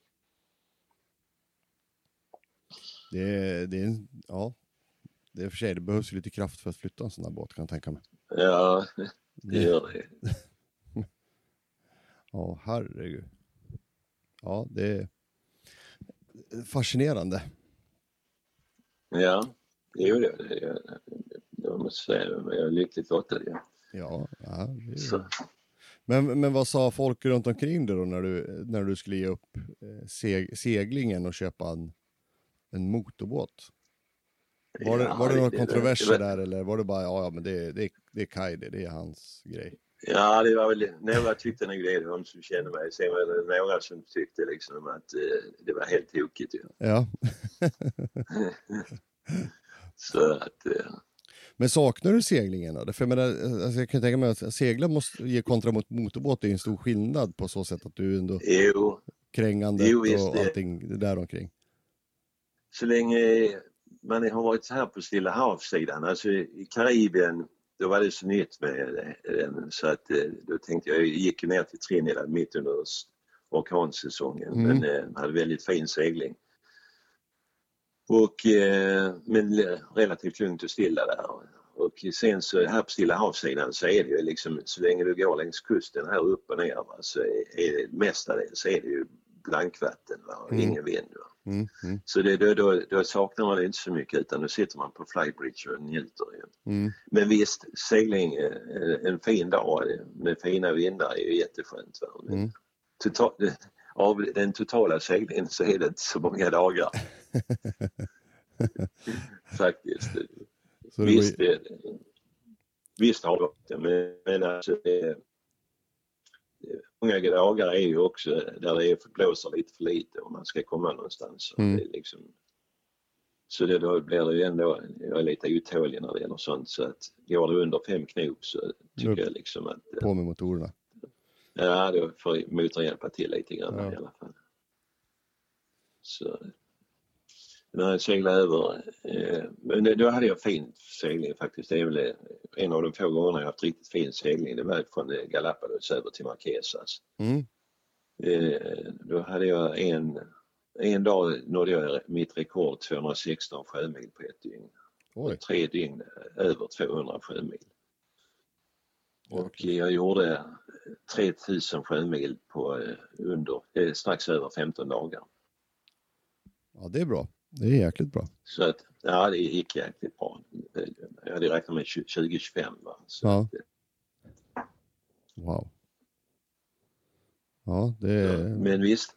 Det är, det är ja. Det är för sig, det behövs lite kraft för att flytta en sån här båt kan jag tänka mig. Ja, det gör det. Ja, herregud. Ja, det är fascinerande. Ja, det, det, jag måste säga men jag är lyckligt lottad. Ja. Ja, ja det är... Så, men, men vad sa folk runt omkring dig då när du, när du skulle ge upp eh, seg, seglingen och köpa en, en motorbåt? Var det, ja, var det några kontroverser där eller var det bara, ja, ja men det, det, det är Kaj det är hans grej? Ja, det var väl, några tyckte nog det, de som kände mig. Sen var det några som tyckte liksom att eh, det var helt tokigt. Ja. Ja. Så att, eh, Men saknar du seglingen då? För jag, menar, alltså jag kan tänka mig att segla måste ge kontra mot motorbåt, är en stor skillnad på så sätt att du ändå jo, krängandet Jo, och allting det där omkring. så länge man har varit här på Stilla havssidan, alltså i Karibien, då var det så nytt med den så att eh, då tänkte jag, jag gick ner till Trinidad mitt under orkansäsongen Mm. men eh, hade väldigt fin segling. Och, eh, men relativt lugnt och stilla där. Och sen så här på Stilla havssidan så är det ju liksom så länge du går längs kusten här upp och ner va, så är, är mestadels är det ju blankvatten va, och Mm. ingen vind. Va. Mm, mm, Så det, då, då, då saknar man det inte så mycket utan då sitter man på flybridge och njuter. Mm. Men visst, segling eh, en fin dag eh, med fina vindar är ju jätteskönt. Va? Mm. total, av den totala seglingen så är det inte så många dagar. Faktiskt. Så det Visst, var, ju- det, visst har det det, men, men alltså det, Många dagar är ju också där det är, blåser lite för lite om man ska komma någonstans. Mm. Det liksom, så det, då blir det ju ändå, jag är lite otålig när det gäller sånt så att går det under fem knop så tycker Upp. jag liksom att på med motorerna. Ja, då får motorn hjälpa till lite grann Ja. i alla fall. Så när jag seglade över, eh, men då hade jag fin segling faktiskt. Det är väl eh, en av de få gångerna jag haft riktigt fin segling. Det var från eh, Galapagos över till Marquesas. Mm. Då hade jag en, en dag nådde jag mitt rekord 216 sjömil på ett dygn. Oj, Tre dygn över 200 sjömil. Och jag gjorde 3000 sjömil på under, strax över 15 dagar. Ja, det är bra. Det är jäkligt bra. Så att, ja det gick jäkligt bra. Jag hade räknat med 2025 va. Så Ja. Wow. Ja, det är... Men visst,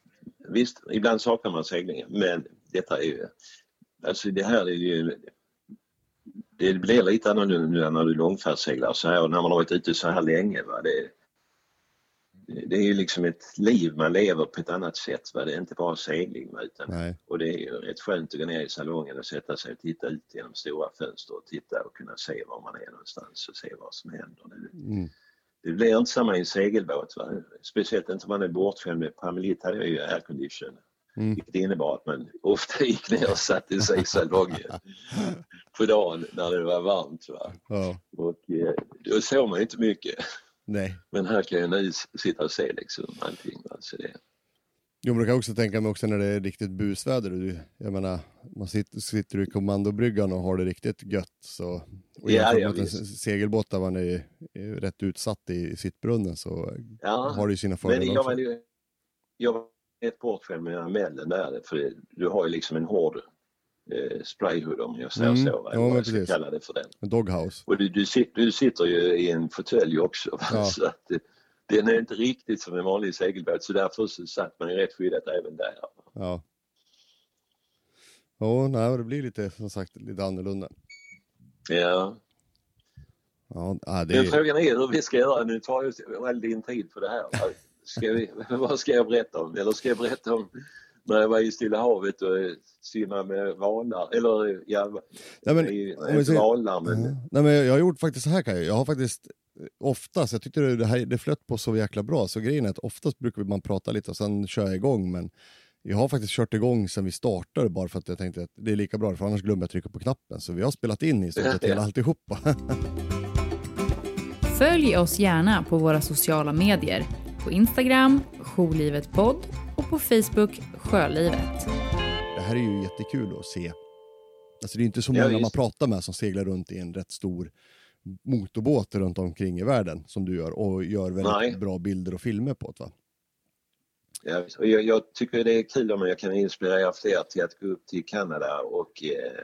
visst, ibland saknar man seglingen men detta är ju, alltså det här är ju, det blir lite annorlunda när du långfärdsseglar så här och när man har varit ute så här länge. Va? Det, det är ju liksom ett liv man lever på ett annat sätt. Va? Det är inte bara segling utan Nej. och det är ju rätt skönt att gå ner i salongen och sätta sig och titta ut genom stora fönster och titta och kunna se var man är någonstans och se vad som händer. Det, Mm. det blir inte samma i en segelbåt. Va? Speciellt inte om man är bortskämd med Pamelit hade jag ju aircondition. Mm. Vilket innebar att man ofta gick ner och satte sig i salongen på dagen när det var varmt. Va? Ja. Och eh, då såg man inte mycket. Nej. Men här kan jag nu sitta och se liksom allting. Va? Så det, Jo, men du kan också tänka mig också när det är riktigt busväder. Du, jag menar, man sitter, sitter i kommandobryggan och har det riktigt gött. Så, och Ja, ja, mot en segelbåt där man är, är rätt utsatt i, i sittbrunnen så ja. har det ju sina Men fördelar jag också. jag var rätt bortskämd med Amellen där. För du har ju liksom en hård eh, sprayhood om jag säger Mm. så. Va? Ja, Eller vad jag kalla det för den. En doghouse. Och du, du, sit, du sitter ju i en fåtölj också. Ja. Så att, eh, den är inte riktigt som en vanlig segelbåt så därför så satt man ju rätt skyddat även där. Ja. Ja, nej, det blir lite, som sagt, lite annorlunda. Ja. Ja, det Men frågan är hur vi ska göra. Nu tar ju all din tid för det här. Ska vi, vad ska jag berätta om? Eller ska jag berätta om när jag var i Stilla havet och eh, simmade med valar? Eller ja, Nej, men, i, säger- valar men Ja. Nej, men jag har gjort faktiskt så här Kaj, jag har faktiskt eh, oftast, jag tyckte det, det, här, det flöt på så jäkla bra, så grejen är att oftast brukar man prata lite och sen kör jag igång, men jag har faktiskt kört igång sen vi startade bara för att jag tänkte att det är lika bra, för annars glömmer jag trycka på knappen. Så vi har spelat in i stort sett hela alltihopa. Följ oss gärna på våra sociala medier. På Instagram, Jourlivetpodd och på Facebook, Sjölivet. det här är ju jättekul att se. Alltså det är inte så Ja, många man visst. pratar med som seglar runt i en rätt stor motorbåt runt omkring i världen som du gör och gör väldigt Nej. bra bilder och filmer på det va? ja, och jag, jag tycker det är kul om jag kan inspirera fler till att gå upp till Kanada och eh,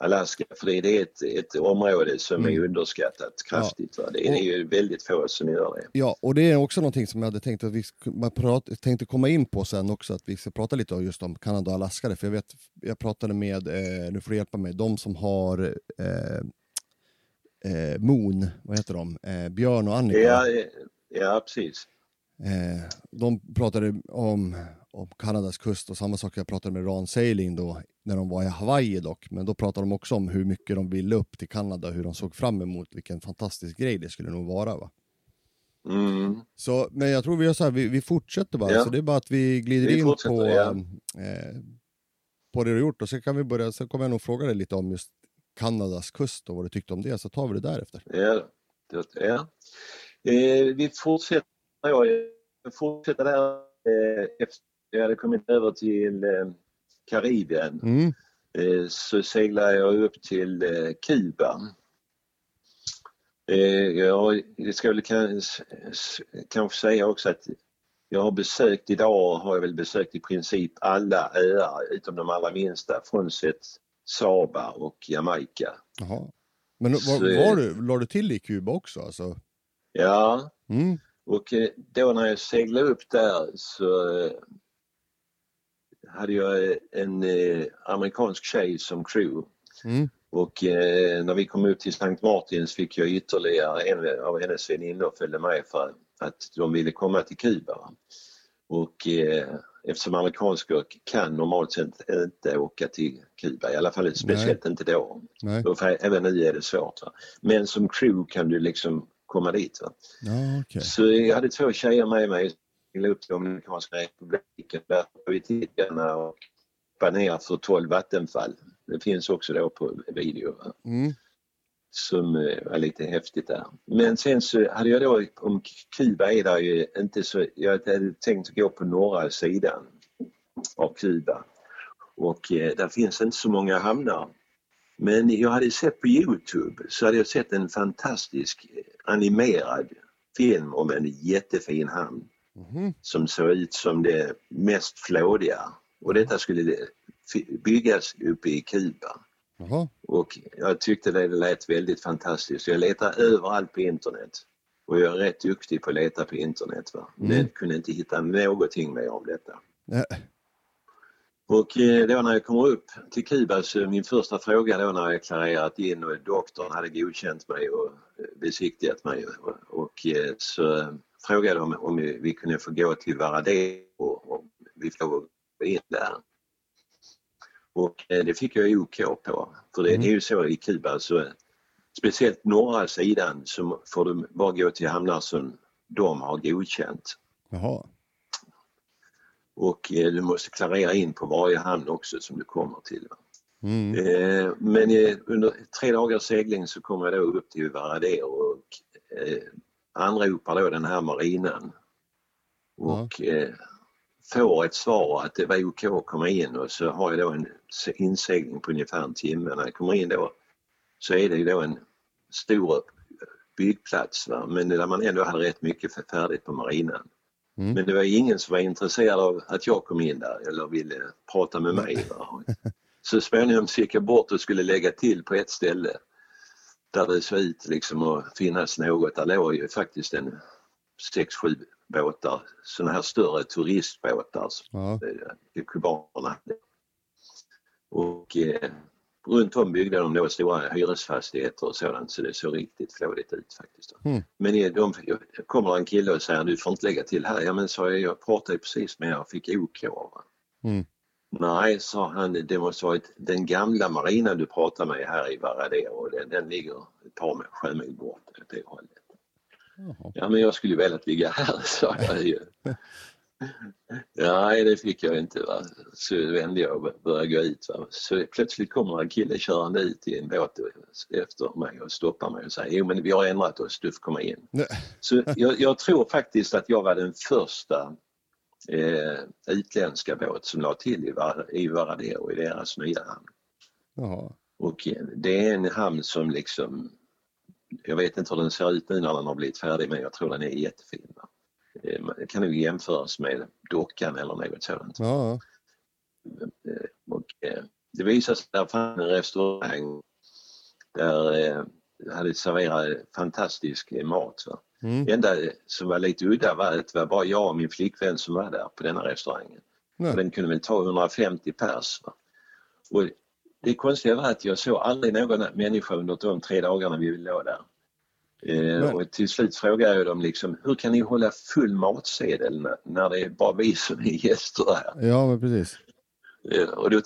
Alaska för det, är ett, ett område som är Mm. underskattat kraftigt. Va? Det är ju väldigt få som gör det. Ja, och det är också någonting som jag hade tänkt att vi prat, tänkte komma in på sen också, att vi ska prata lite om just om Kanada och Alaska. För jag vet, jag pratade med, eh, nu får du hjälpa mig, de som har eh, eh, Moon, vad heter de? Eh, Björn och Annika. Ja, eh, ja precis. Eh, de pratade om, om Kanadas kust och samma sak jag pratade med Ran Sailing då, när de var i Hawaii dock. Men då pratade de också om hur mycket de ville upp till Kanada, hur de såg fram emot vilken fantastisk grej det skulle nog vara. Va? Mm. Så, men jag tror vi gör så här, vi, vi fortsätter bara. Ja. Så det är bara att vi glider Vi in på, ja. eh, på det du har gjort och sen kan vi börja, sen kommer jag nog fråga dig lite om just Kanadas kust och vad du tyckte om det, så tar vi det därefter. Ja, det, ja. Eh, vi fortsätter, ja, jag fortsätter där eh, efter jag hade kommit över till eh, Karibien Mm. eh, så seglade jag upp till eh, Kuba. Jag, ska väl kanske säga också att jag har besökt idag har jag väl besökt i princip alla öar utom de allra minsta frånsett Saba och Jamaica. Jaha. Men Så- var, var du, la du till i Kuba också? Alltså? Ja, Mm. Och då när jag seglade upp där så hade jag eh, en eh, amerikansk tjej som crew. Mm. Och eh, när vi kom upp till Sankt Martins fick jag ytterligare en av hennes väninnor följde med för att de ville komma till Kuba. Och eh, eftersom amerikanskor kan normalt sett inte åka till Kuba, i alla fall speciellt inte då. Nej. För, även nu är det svårt. Va? Men som crew kan du liksom komma dit. Va? Ja, okej. Så jag hade två tjejer med mig. Upp Dominikanska republiken. Där har vi tittarna och ner för 12 vattenfall. Det finns också då på video. Mm. Som eh, var lite häftigt där. Men sen så hade jag då, om Kuba är där ju inte så, jag hade tänkt gå på norra sidan av Kuba. Och eh, där finns inte så många hamnar. Men jag hade sett på Youtube så hade jag sett en fantastisk animerad film om en jättefin hamn Mhm. som såg ut som det mest flådiga. Och detta skulle byggas uppe i Kuba. Och jag tyckte det lät väldigt fantastiskt. Jag letade överallt på internet. Och jag är rätt duktig på att leta på internet. Va? Men jag kunde inte hitta någonting mer om detta. Och eh, då när jag kommer upp till Kuba så min första fråga då när jag klarerat in och doktorn hade godkänt mig och eh, besiktigat mig och, och eh, så frågade de om vi, kunde få gå till Varadero och om vi får gå in där. Och eh, det fick jag OK på. För det, det är ju så i Kuba så speciellt norra sidan så får du bara gå till hamnar som de har godkänt. Jaha. Och eh, du måste klarera in på varje hamn också som du kommer till. Mm. Eh, men eh, under tre dagars segling så kommer jag då upp till Varadero och eh, anropar då den här marinan. Och eh, får ett svar att det var OK att komma in och så har jag då en se- insegling på ungefär en timme. När jag kommer in då så är det ju då en stor byggplats va? men där man ändå hade rätt mycket färdigt på marinan. Mm. Men det var ingen som var intresserad av att jag kom in där eller ville prata med mig. Va? Så småningom så gick jag bort och skulle lägga till på ett ställe där det såg ut liksom att finnas något. Där låg ju faktiskt en sex, sju båtar, sådana här större turistbåtar som Ja. eh, kubanerna. Och eh, runt om byggde de då stora hyresfastigheter och sådant så det såg riktigt flådigt ut faktiskt. Mm. Men i- de, kommer en kille och säger du får inte lägga till här. Ja men sa jag, jag pratade precis med er och fick OK. Va? Mm. Nej, sa han, det måste varit den gamla marinan du pratar med här i Varadero och den, den ligger ett par sjömil bort åt det hållet. Jaha. Ja men jag skulle ju velat ligga här, sa jag ju. Nej, det fick jag inte. Va? Så vände jag och började gå ut. Va? Så plötsligt kommer en kille körande ut i en båt efter mig och stoppar mig och säger jo men vi har ändrat oss, du får komma in. Nej. Så jag, jag tror faktiskt att jag var den första eh, utländska båt som la till i, Var- i Varadero i deras nya hamn. Jaha. Och eh, det är en hamn som liksom, jag vet inte hur den ser ut nu när den har blivit färdig men jag tror den är jättefin. Va? Eh, Det kan nog jämföras med dockan eller något sådant. Ja. Eh, Och det visade sig att det fanns en restaurang där hade serverat fantastisk mat. Va? Mm. Det enda som var lite udda var att det var bara jag och min flickvän som var där på denna restaurangen. Nej. Den kunde väl ta 150 pers. Va? Och det konstiga var att jag såg aldrig någon människa under de tre dagarna vi låg där. Eh, och till slut frågade jag dem liksom, hur kan ni hålla full matsedel när, när det är bara vi som är gäster här? ja, men precis. Eh, Och då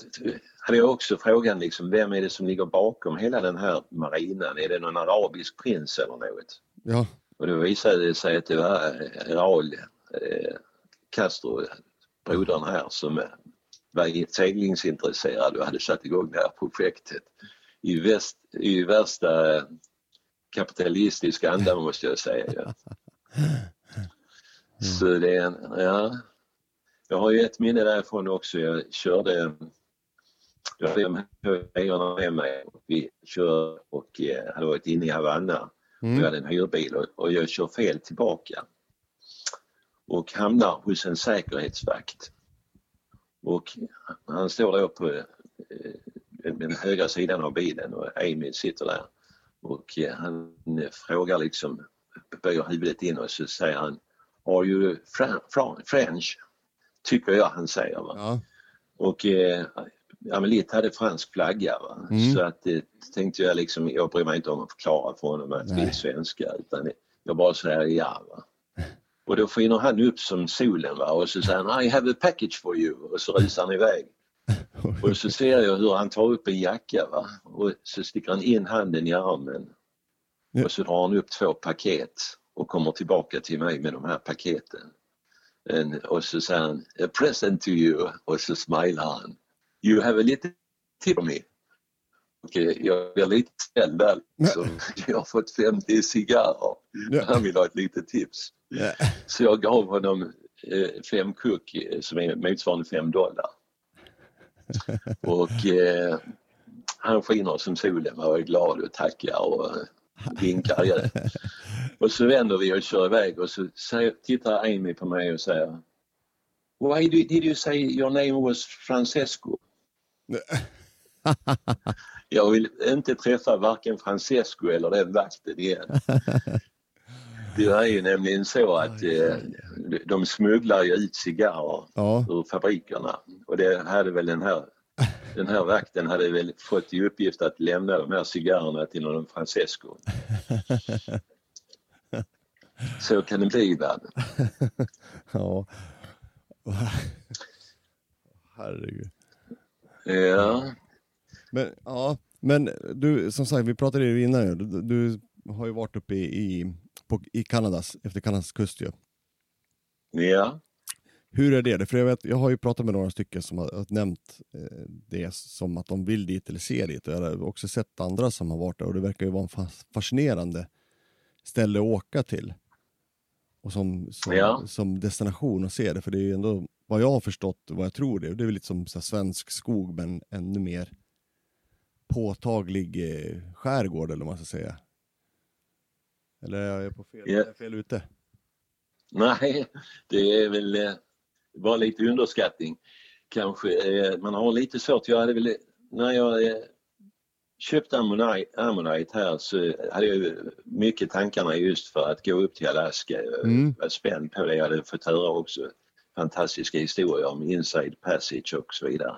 hade jag också frågan liksom, vem är det som ligger bakom hela den här marinan? Är det någon arabisk prins eller något? Ja. Och då visade det sig att det var eh, Raul eh, Castro, brodern här, som var seglingsintresserad och hade satt igång det här projektet i, väst, i värsta eh, kapitalistiska anda måste jag säga. Ja. Så det är en, ja. Jag har ju ett minne därifrån också. Jag körde, jag hade med mig och vi kör och eh, hade varit inne i Havanna. Jag Mm. hade en hyrbil och, och jag kör fel tillbaka. Och hamnar hos en säkerhetsvakt. Och han står då på eh, den högra sidan av bilen och Amy sitter där. Och eh, han frågar liksom, böjer huvudet in och så säger han Are you French? Tycker jag han säger. Va? Ja. Och eh, Amelit hade fransk flagga va? Mm. så att det tänkte jag liksom, jag bryr mig inte om att förklara för honom att vi är Nej. svenskar utan jag bara säger ja. Va? Och då skiner han upp som solen va? och så säger han I have a package for you och så rusar han iväg. Och så ser jag hur han tar upp en jacka va? och så sticker han in handen i armen Ja. och så drar han upp två paket och kommer tillbaka till mig med de här paketen. En, och så säger han a present to you och så smilar han. You have a little tip for me. Eh, jag blir lite ställd där. Liksom. Jag har fått 50 cigarrer. Han vill ha ett litet tips. Så jag gav honom eh, fem kuck eh, som är motsvarande fem dollar. Och eh, han skiner som solen och är glad och tackar och eh, vinkar. Och så vänder vi och kör iväg och så tittar Amy på mig och säger Why did you say your name was Francesco? Jag vill inte träffa varken Francesco eller den vakten igen. Det är ju nämligen så att eh, de smugglar ju ut cigarrer Ja. ur fabrikerna och det hade väl den här den här vakten hade väl fått i uppgift att lämna de här cigarrerna till någon Francesco. Så kan det bli ibland. ja. Herregud. Ja, Men ja, men du som sagt, vi pratade ju innan. Du, du har ju varit uppe i, i, på, i Kanadas, efter Kanadas kust ju. ja, Hur är det? För jag, vet, jag har ju pratat med några stycken som har, nämnt eh, det som att de vill dit eller ser dit. Jag har också sett andra som har varit där och det verkar ju vara en fas- fascinerande ställe att åka till. Och som, som, Ja. som destination att se det, för det är ju ändå vad jag har förstått, vad jag tror det det är väl lite som så svensk skog men ännu mer påtaglig eh, skärgård eller vad man ska säga. Eller är jag på fel, är jag fel ute? nej, det är väl eh, bara lite underskattning. Kanske eh, man har lite svårt. Jag hade väl, när jag eh, köpte Ammonite, här så hade jag mycket tankarna just för att gå upp till Alaska. Jag Mm. var spänd på det. Jag hade fått höra också fantastiska historier om Inside Passage och så vidare.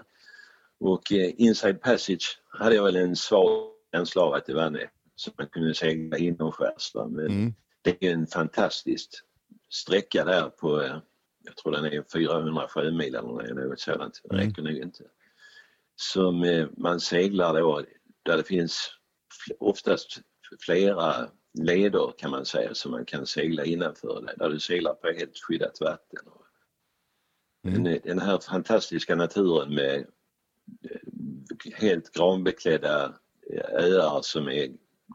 Och eh, Inside Passage hade jag väl en svag känsla av att det var det som man kunde segla inomskärs. Men Mm. det är en fantastisk sträcka där på, eh, jag tror den är 400 sjömil eller något sådant, det Mm. räcker nog inte. Som eh, man seglar då, där det finns oftast flera leder kan man säga som man kan segla innanför, det, där du seglar på helt skyddat vatten. Mm. Den, här fantastiska naturen med eh, helt granbeklädda eh, öar som är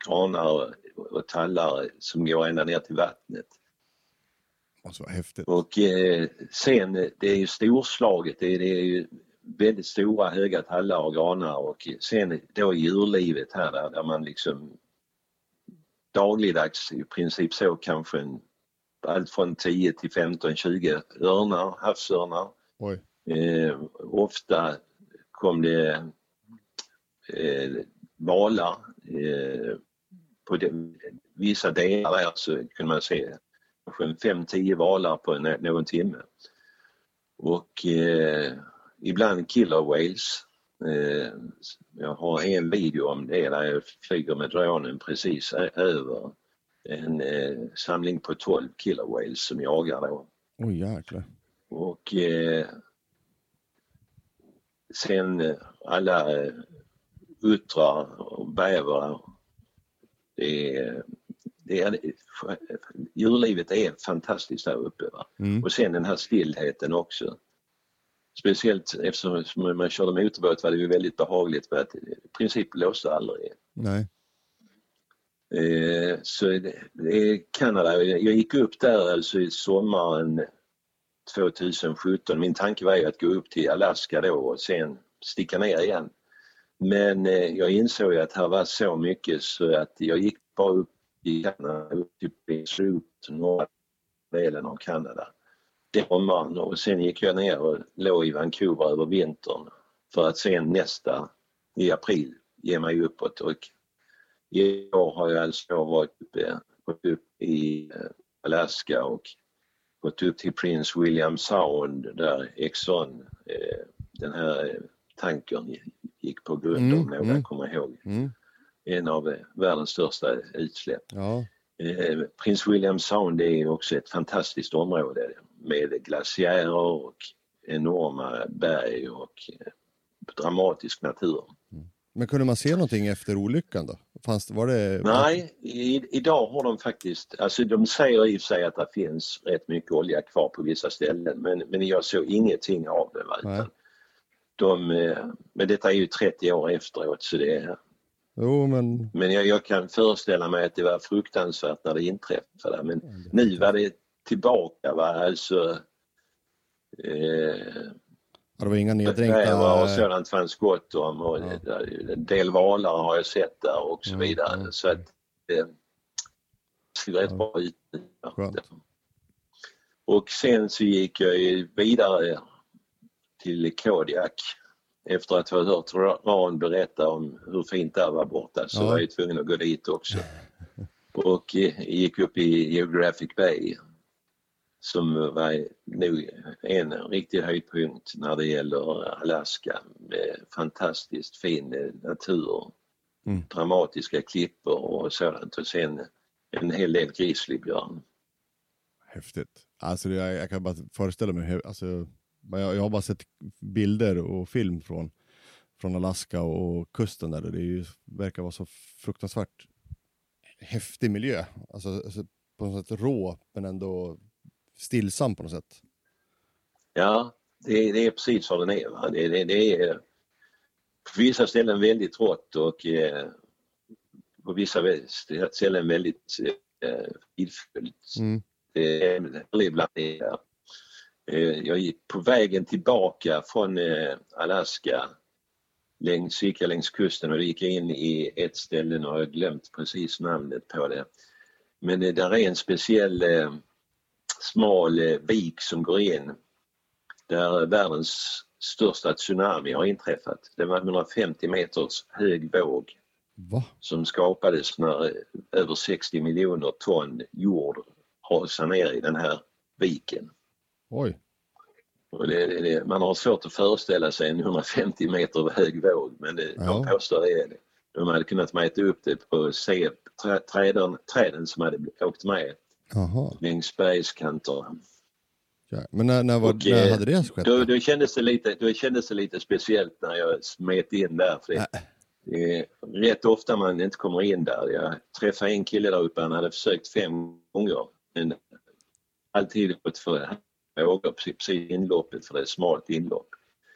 granar och tallar som går ända ner till vattnet. Vara häftigt. Och eh, sen, eh, det är ju storslaget, det är, det är ju väldigt stora höga tallar och granar och sen då djurlivet här där, där man liksom dagligdags i princip så kanske en, allt från 10 till 15, 20 örnar, havsörnar. Eh, ofta kom det eh, valar. Eh, på de, vissa delar där så kunde man se kanske en 5-10 valar på en, någon timme. Och eh, ibland killer whales. Eh, jag har en video om det där jag flyger med dronen precis över en eh, samling på 12 killer whales som jagar då. Oj jäklar. Och eh, sen eh, alla eh, uttrar och bävrar. Det är, det är, djurlivet är fantastiskt där uppe. Mm. Och sen den här stillheten också. Speciellt eftersom man körde motorbåt var det ju väldigt behagligt för att i princip blåste aldrig. Nej. Eh, så det, är Kanada. Jag gick upp där alltså i sommaren 2017. Min tanke var ju att gå upp till Alaska då och sen sticka ner igen. Men eh, jag insåg ju att här var så mycket så att jag gick bara upp i Kanada, upp till Prince norra delen av Kanada. Det sommaren och sen gick jag ner och låg i Vancouver över vintern för att sen nästa i april ge mig uppåt och i år har jag alltså varit uppe, gått upp i eh, Alaska och gått upp till Prince William Sound där Exxon, eh, den här eh, tankern gick på grund Mm, om några mm. kommer ihåg. Mm. En av världens största utsläpp. Ja. Eh, Prince William Sound är också ett fantastiskt område med glaciärer och enorma berg och eh, dramatisk natur. Men kunde man se någonting efter olyckan då? Fanns det, var det... Nej, i, idag har de faktiskt, alltså de säger i och för sig att det finns rätt mycket olja kvar på vissa ställen men, men jag såg ingenting av det. Va? Nej. De, eh, men detta är ju 30 år efteråt så det är, Jo men... men jag, jag kan föreställa mig att det var fruktansvärt när det inträffade men nu var det tillbaka va, alltså eh, Ja, det var inga Bävrar och neddränkta... sådant fanns gott om och Ja. en del valar har jag sett där och så vidare. mm, Så att, eh, ser rätt bra ut. Och sen så gick jag vidare till Kodiak efter att ha hört Ran berätta om hur fint det var borta så Ja. var jag tvungen att gå dit också. Och eh, gick upp i Geographic Bay som var nog en riktig höjdpunkt när det gäller Alaska med fantastiskt fin natur, Mm. dramatiska klippor och sådant och sen en hel del grizzlybjörn. Häftigt. Alltså det, jag, jag kan bara föreställa mig, alltså, jag, jag har bara sett bilder och film från, från Alaska och kusten där. Det är ju, verkar vara så fruktansvärt häftig miljö. Alltså, alltså på något sätt rå, men ändå stillsam på något sätt. Ja, det, det är precis vad den är. Det, det, det är på vissa ställen väldigt rått och eh, på vissa ställen väldigt eh, fridfullt. Mm. Det är det är. Eh, jag gick på vägen tillbaka från eh, Alaska längs, gick jag längs kusten och då gick jag in i ett ställe och jag har glömt precis namnet på det. Men det där är en speciell eh, smal eh, vik som går in där världens största tsunami har inträffat. Det var 150 meters hög våg Va? som skapades när eh, över 60 miljoner ton jord rasade ner i den här viken. Oj. Det, det, det, man har svårt att föreställa sig en 150 meter hög våg men det, Ja. de påstår det. De hade kunnat mäta upp det på se, trä, träden, träden som hade åkt med Jaha. längs bergskanterna. Ja. Men när, när, var, Och, när eh, hade det skett? Då, då, kändes det lite, då kändes det lite speciellt när jag smet in där. För det, det är rätt ofta man inte kommer in där. Jag träffade en kille där uppe, han hade försökt fem gånger. Men alltid gått för vågor precis i inloppet för det är ett smalt inlopp.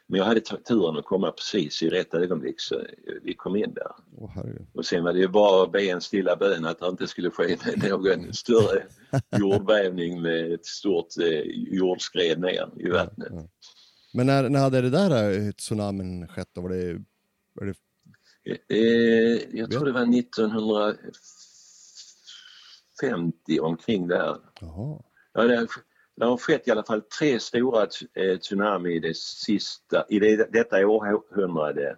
Men jag hade turen att komma precis i rätt ögonblick så vi kom in där. Herregud. Och sen var det ju bara att be en stilla bön att det inte skulle ske någon större jordbävning med ett stort eh, jordskred ner i vattnet. Ja. Men när, när hade det där eh, tsunamin skett då? Var det, var det Eh, jag tror det var 1950 omkring där. Jaha. Ja, det, det har skett i alla fall tre stora eh, tsunami i det sista, i det, detta århundrade,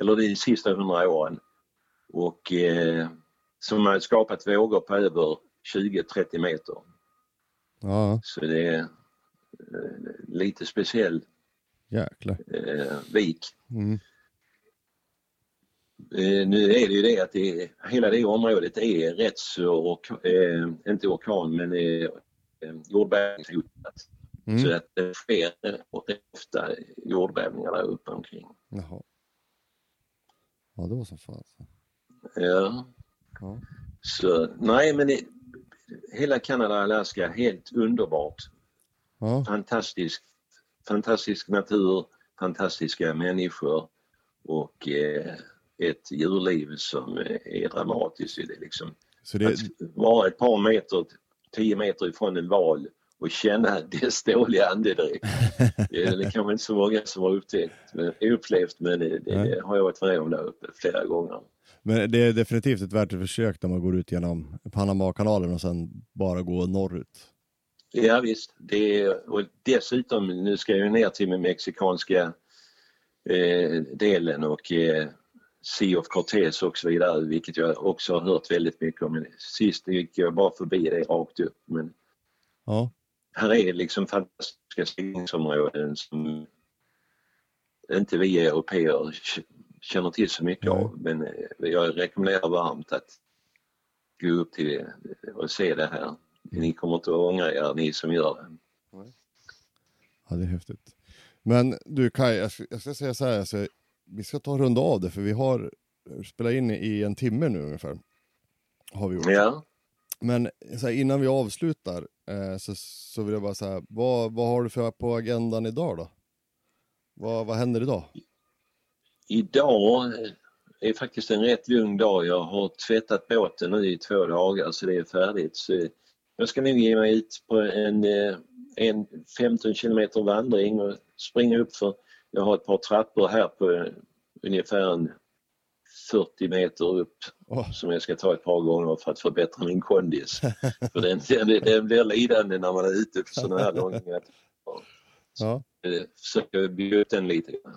eller de sista hundra åren. Och eh, som har skapat vågor på över 20-30 meter. Ja, Så det är eh, lite speciell jäklar. eh, vik. Mm. Eh, nu är det ju det att det, hela det området är rätt så, eh, inte orkan men eh, eh, jordbävningshotat. Mm. Så att det sker ofta jordbävningar där uppe omkring. Jaha. Ja, det var som fan. Ja. Ja. Så nej men det, hela Kanada och Alaska helt underbart. Ja, Fantastisk, fantastisk natur, fantastiska människor och eh, ett djurliv som eh, är dramatiskt. Det liksom, så det, Att vara ett par meter, tio meter ifrån en val och känna dess dåliga andedräkt. Det är kanske inte så många som har upptäckt, men, upplevt men det, det har jag varit med om där uppe flera gånger. men det är definitivt ett värt ett försök när man går ut genom Panamakanalen och sen bara går norrut. Ja visst, det är, och dessutom nu ska jag ner till den mexikanska eh, delen och eh, Sea of Cortez och så vidare vilket jag också har hört väldigt mycket om. Sist gick jag bara förbi det rakt upp men Ja, här är liksom fantastiska seglingsområden som inte vi europeer känner till så mycket av. Men eh, jag rekommenderar varmt att gå upp till det och se det här. Ni kommer inte att ångra er, ni som gör det. ja, det är häftigt. Men du ska, jag ska säga så här, alltså, vi ska ta och runda av det för vi har spelat in i en timme nu ungefär. Har vi gjort. Ja. Men här, innan vi avslutar eh, så, så vill jag bara säga, vad, vad har du för på agendan idag då? Vad, vad händer idag? Idag är faktiskt en rätt lugn dag. Jag har tvättat båten nu i två dagar så det är färdigt. Så jag ska nog ge mig ut på en, eh, en 15 kilometer vandring och springa upp för jag har ett par trappor här på ungefär en 40 meter upp Åh. som jag ska ta ett par gånger för att förbättra min kondis. för den, den, den blir lidande när man är ute på sådana här långa Ja. Eh, Försöker bygga upp den lite grann.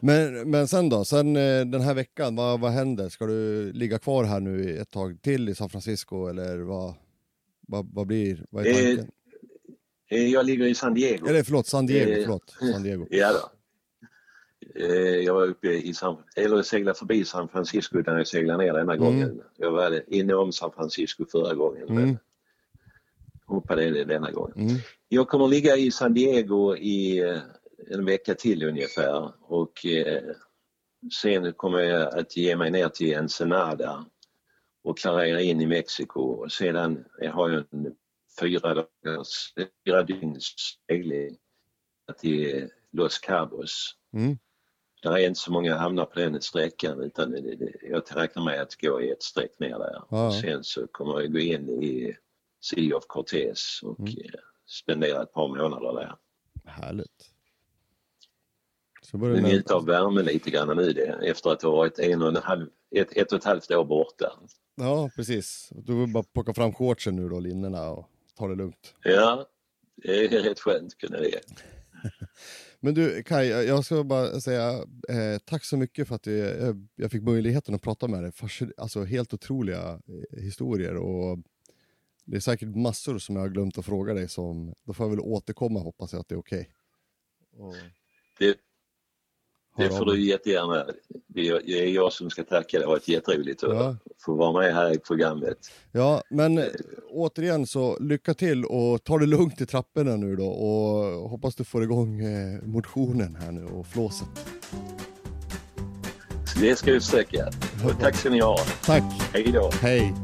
Men, men sen då, sen eh, den här veckan, vad, vad händer? Ska du ligga kvar här nu ett tag till i San Francisco eller vad, vad, vad blir, vad är Eh, tanken? Eh, Jag ligger i San Diego. Eller förlåt, San Diego, eh, förlåt. San Diego. Ja då. Eh, Jag var uppe i San, eller seglade förbi San Francisco där jag seglade ner denna gången. Jag var inne om San Francisco förra gången men Mm. hoppade det denna gången. Mm. Jag kommer ligga i San Diego i en vecka till ungefär och sen kommer jag att ge mig ner till Ensenada och klarera in i Mexiko och sedan har jag en fyra dagars, fyra dygns segling till Los Cabos. Mm. Det är inte så många hamnar på den sträckan utan det, det, jag räknar med att gå i ett streck ner där. Ja. Sen så kommer jag gå in i Sea of Cortez och Mm. eh, spendera ett par månader där. Härligt. Njuta närma- av värme lite grann nu det, efter att ha varit en och en halv, ett, ett och ett halvt år borta. Ja, precis. Du vill bara plocka fram shortsen nu då, linnena och ta det lugnt. Ja, det är rätt skönt att kunna det. Men du Kai, jag ska bara säga eh, tack så mycket för att jag, jag- fick möjligheten att prata med dig. Alltså helt otroliga eh, historier och det är säkert massor som jag har glömt att fråga dig som, då får jag väl återkomma hoppas jag att det är okej. Och Det, det får du jättegärna. Det är, jag som ska tacka. Det har varit jätteroligt att Ja. få vara med här i programmet. Ja, men eh, återigen så lycka till och ta det lugnt i trapporna nu då och hoppas du får igång eh, motionen här nu och flåset. Det ska vi försöka. Och tack ska ni ha. Tack, Hej då. hej!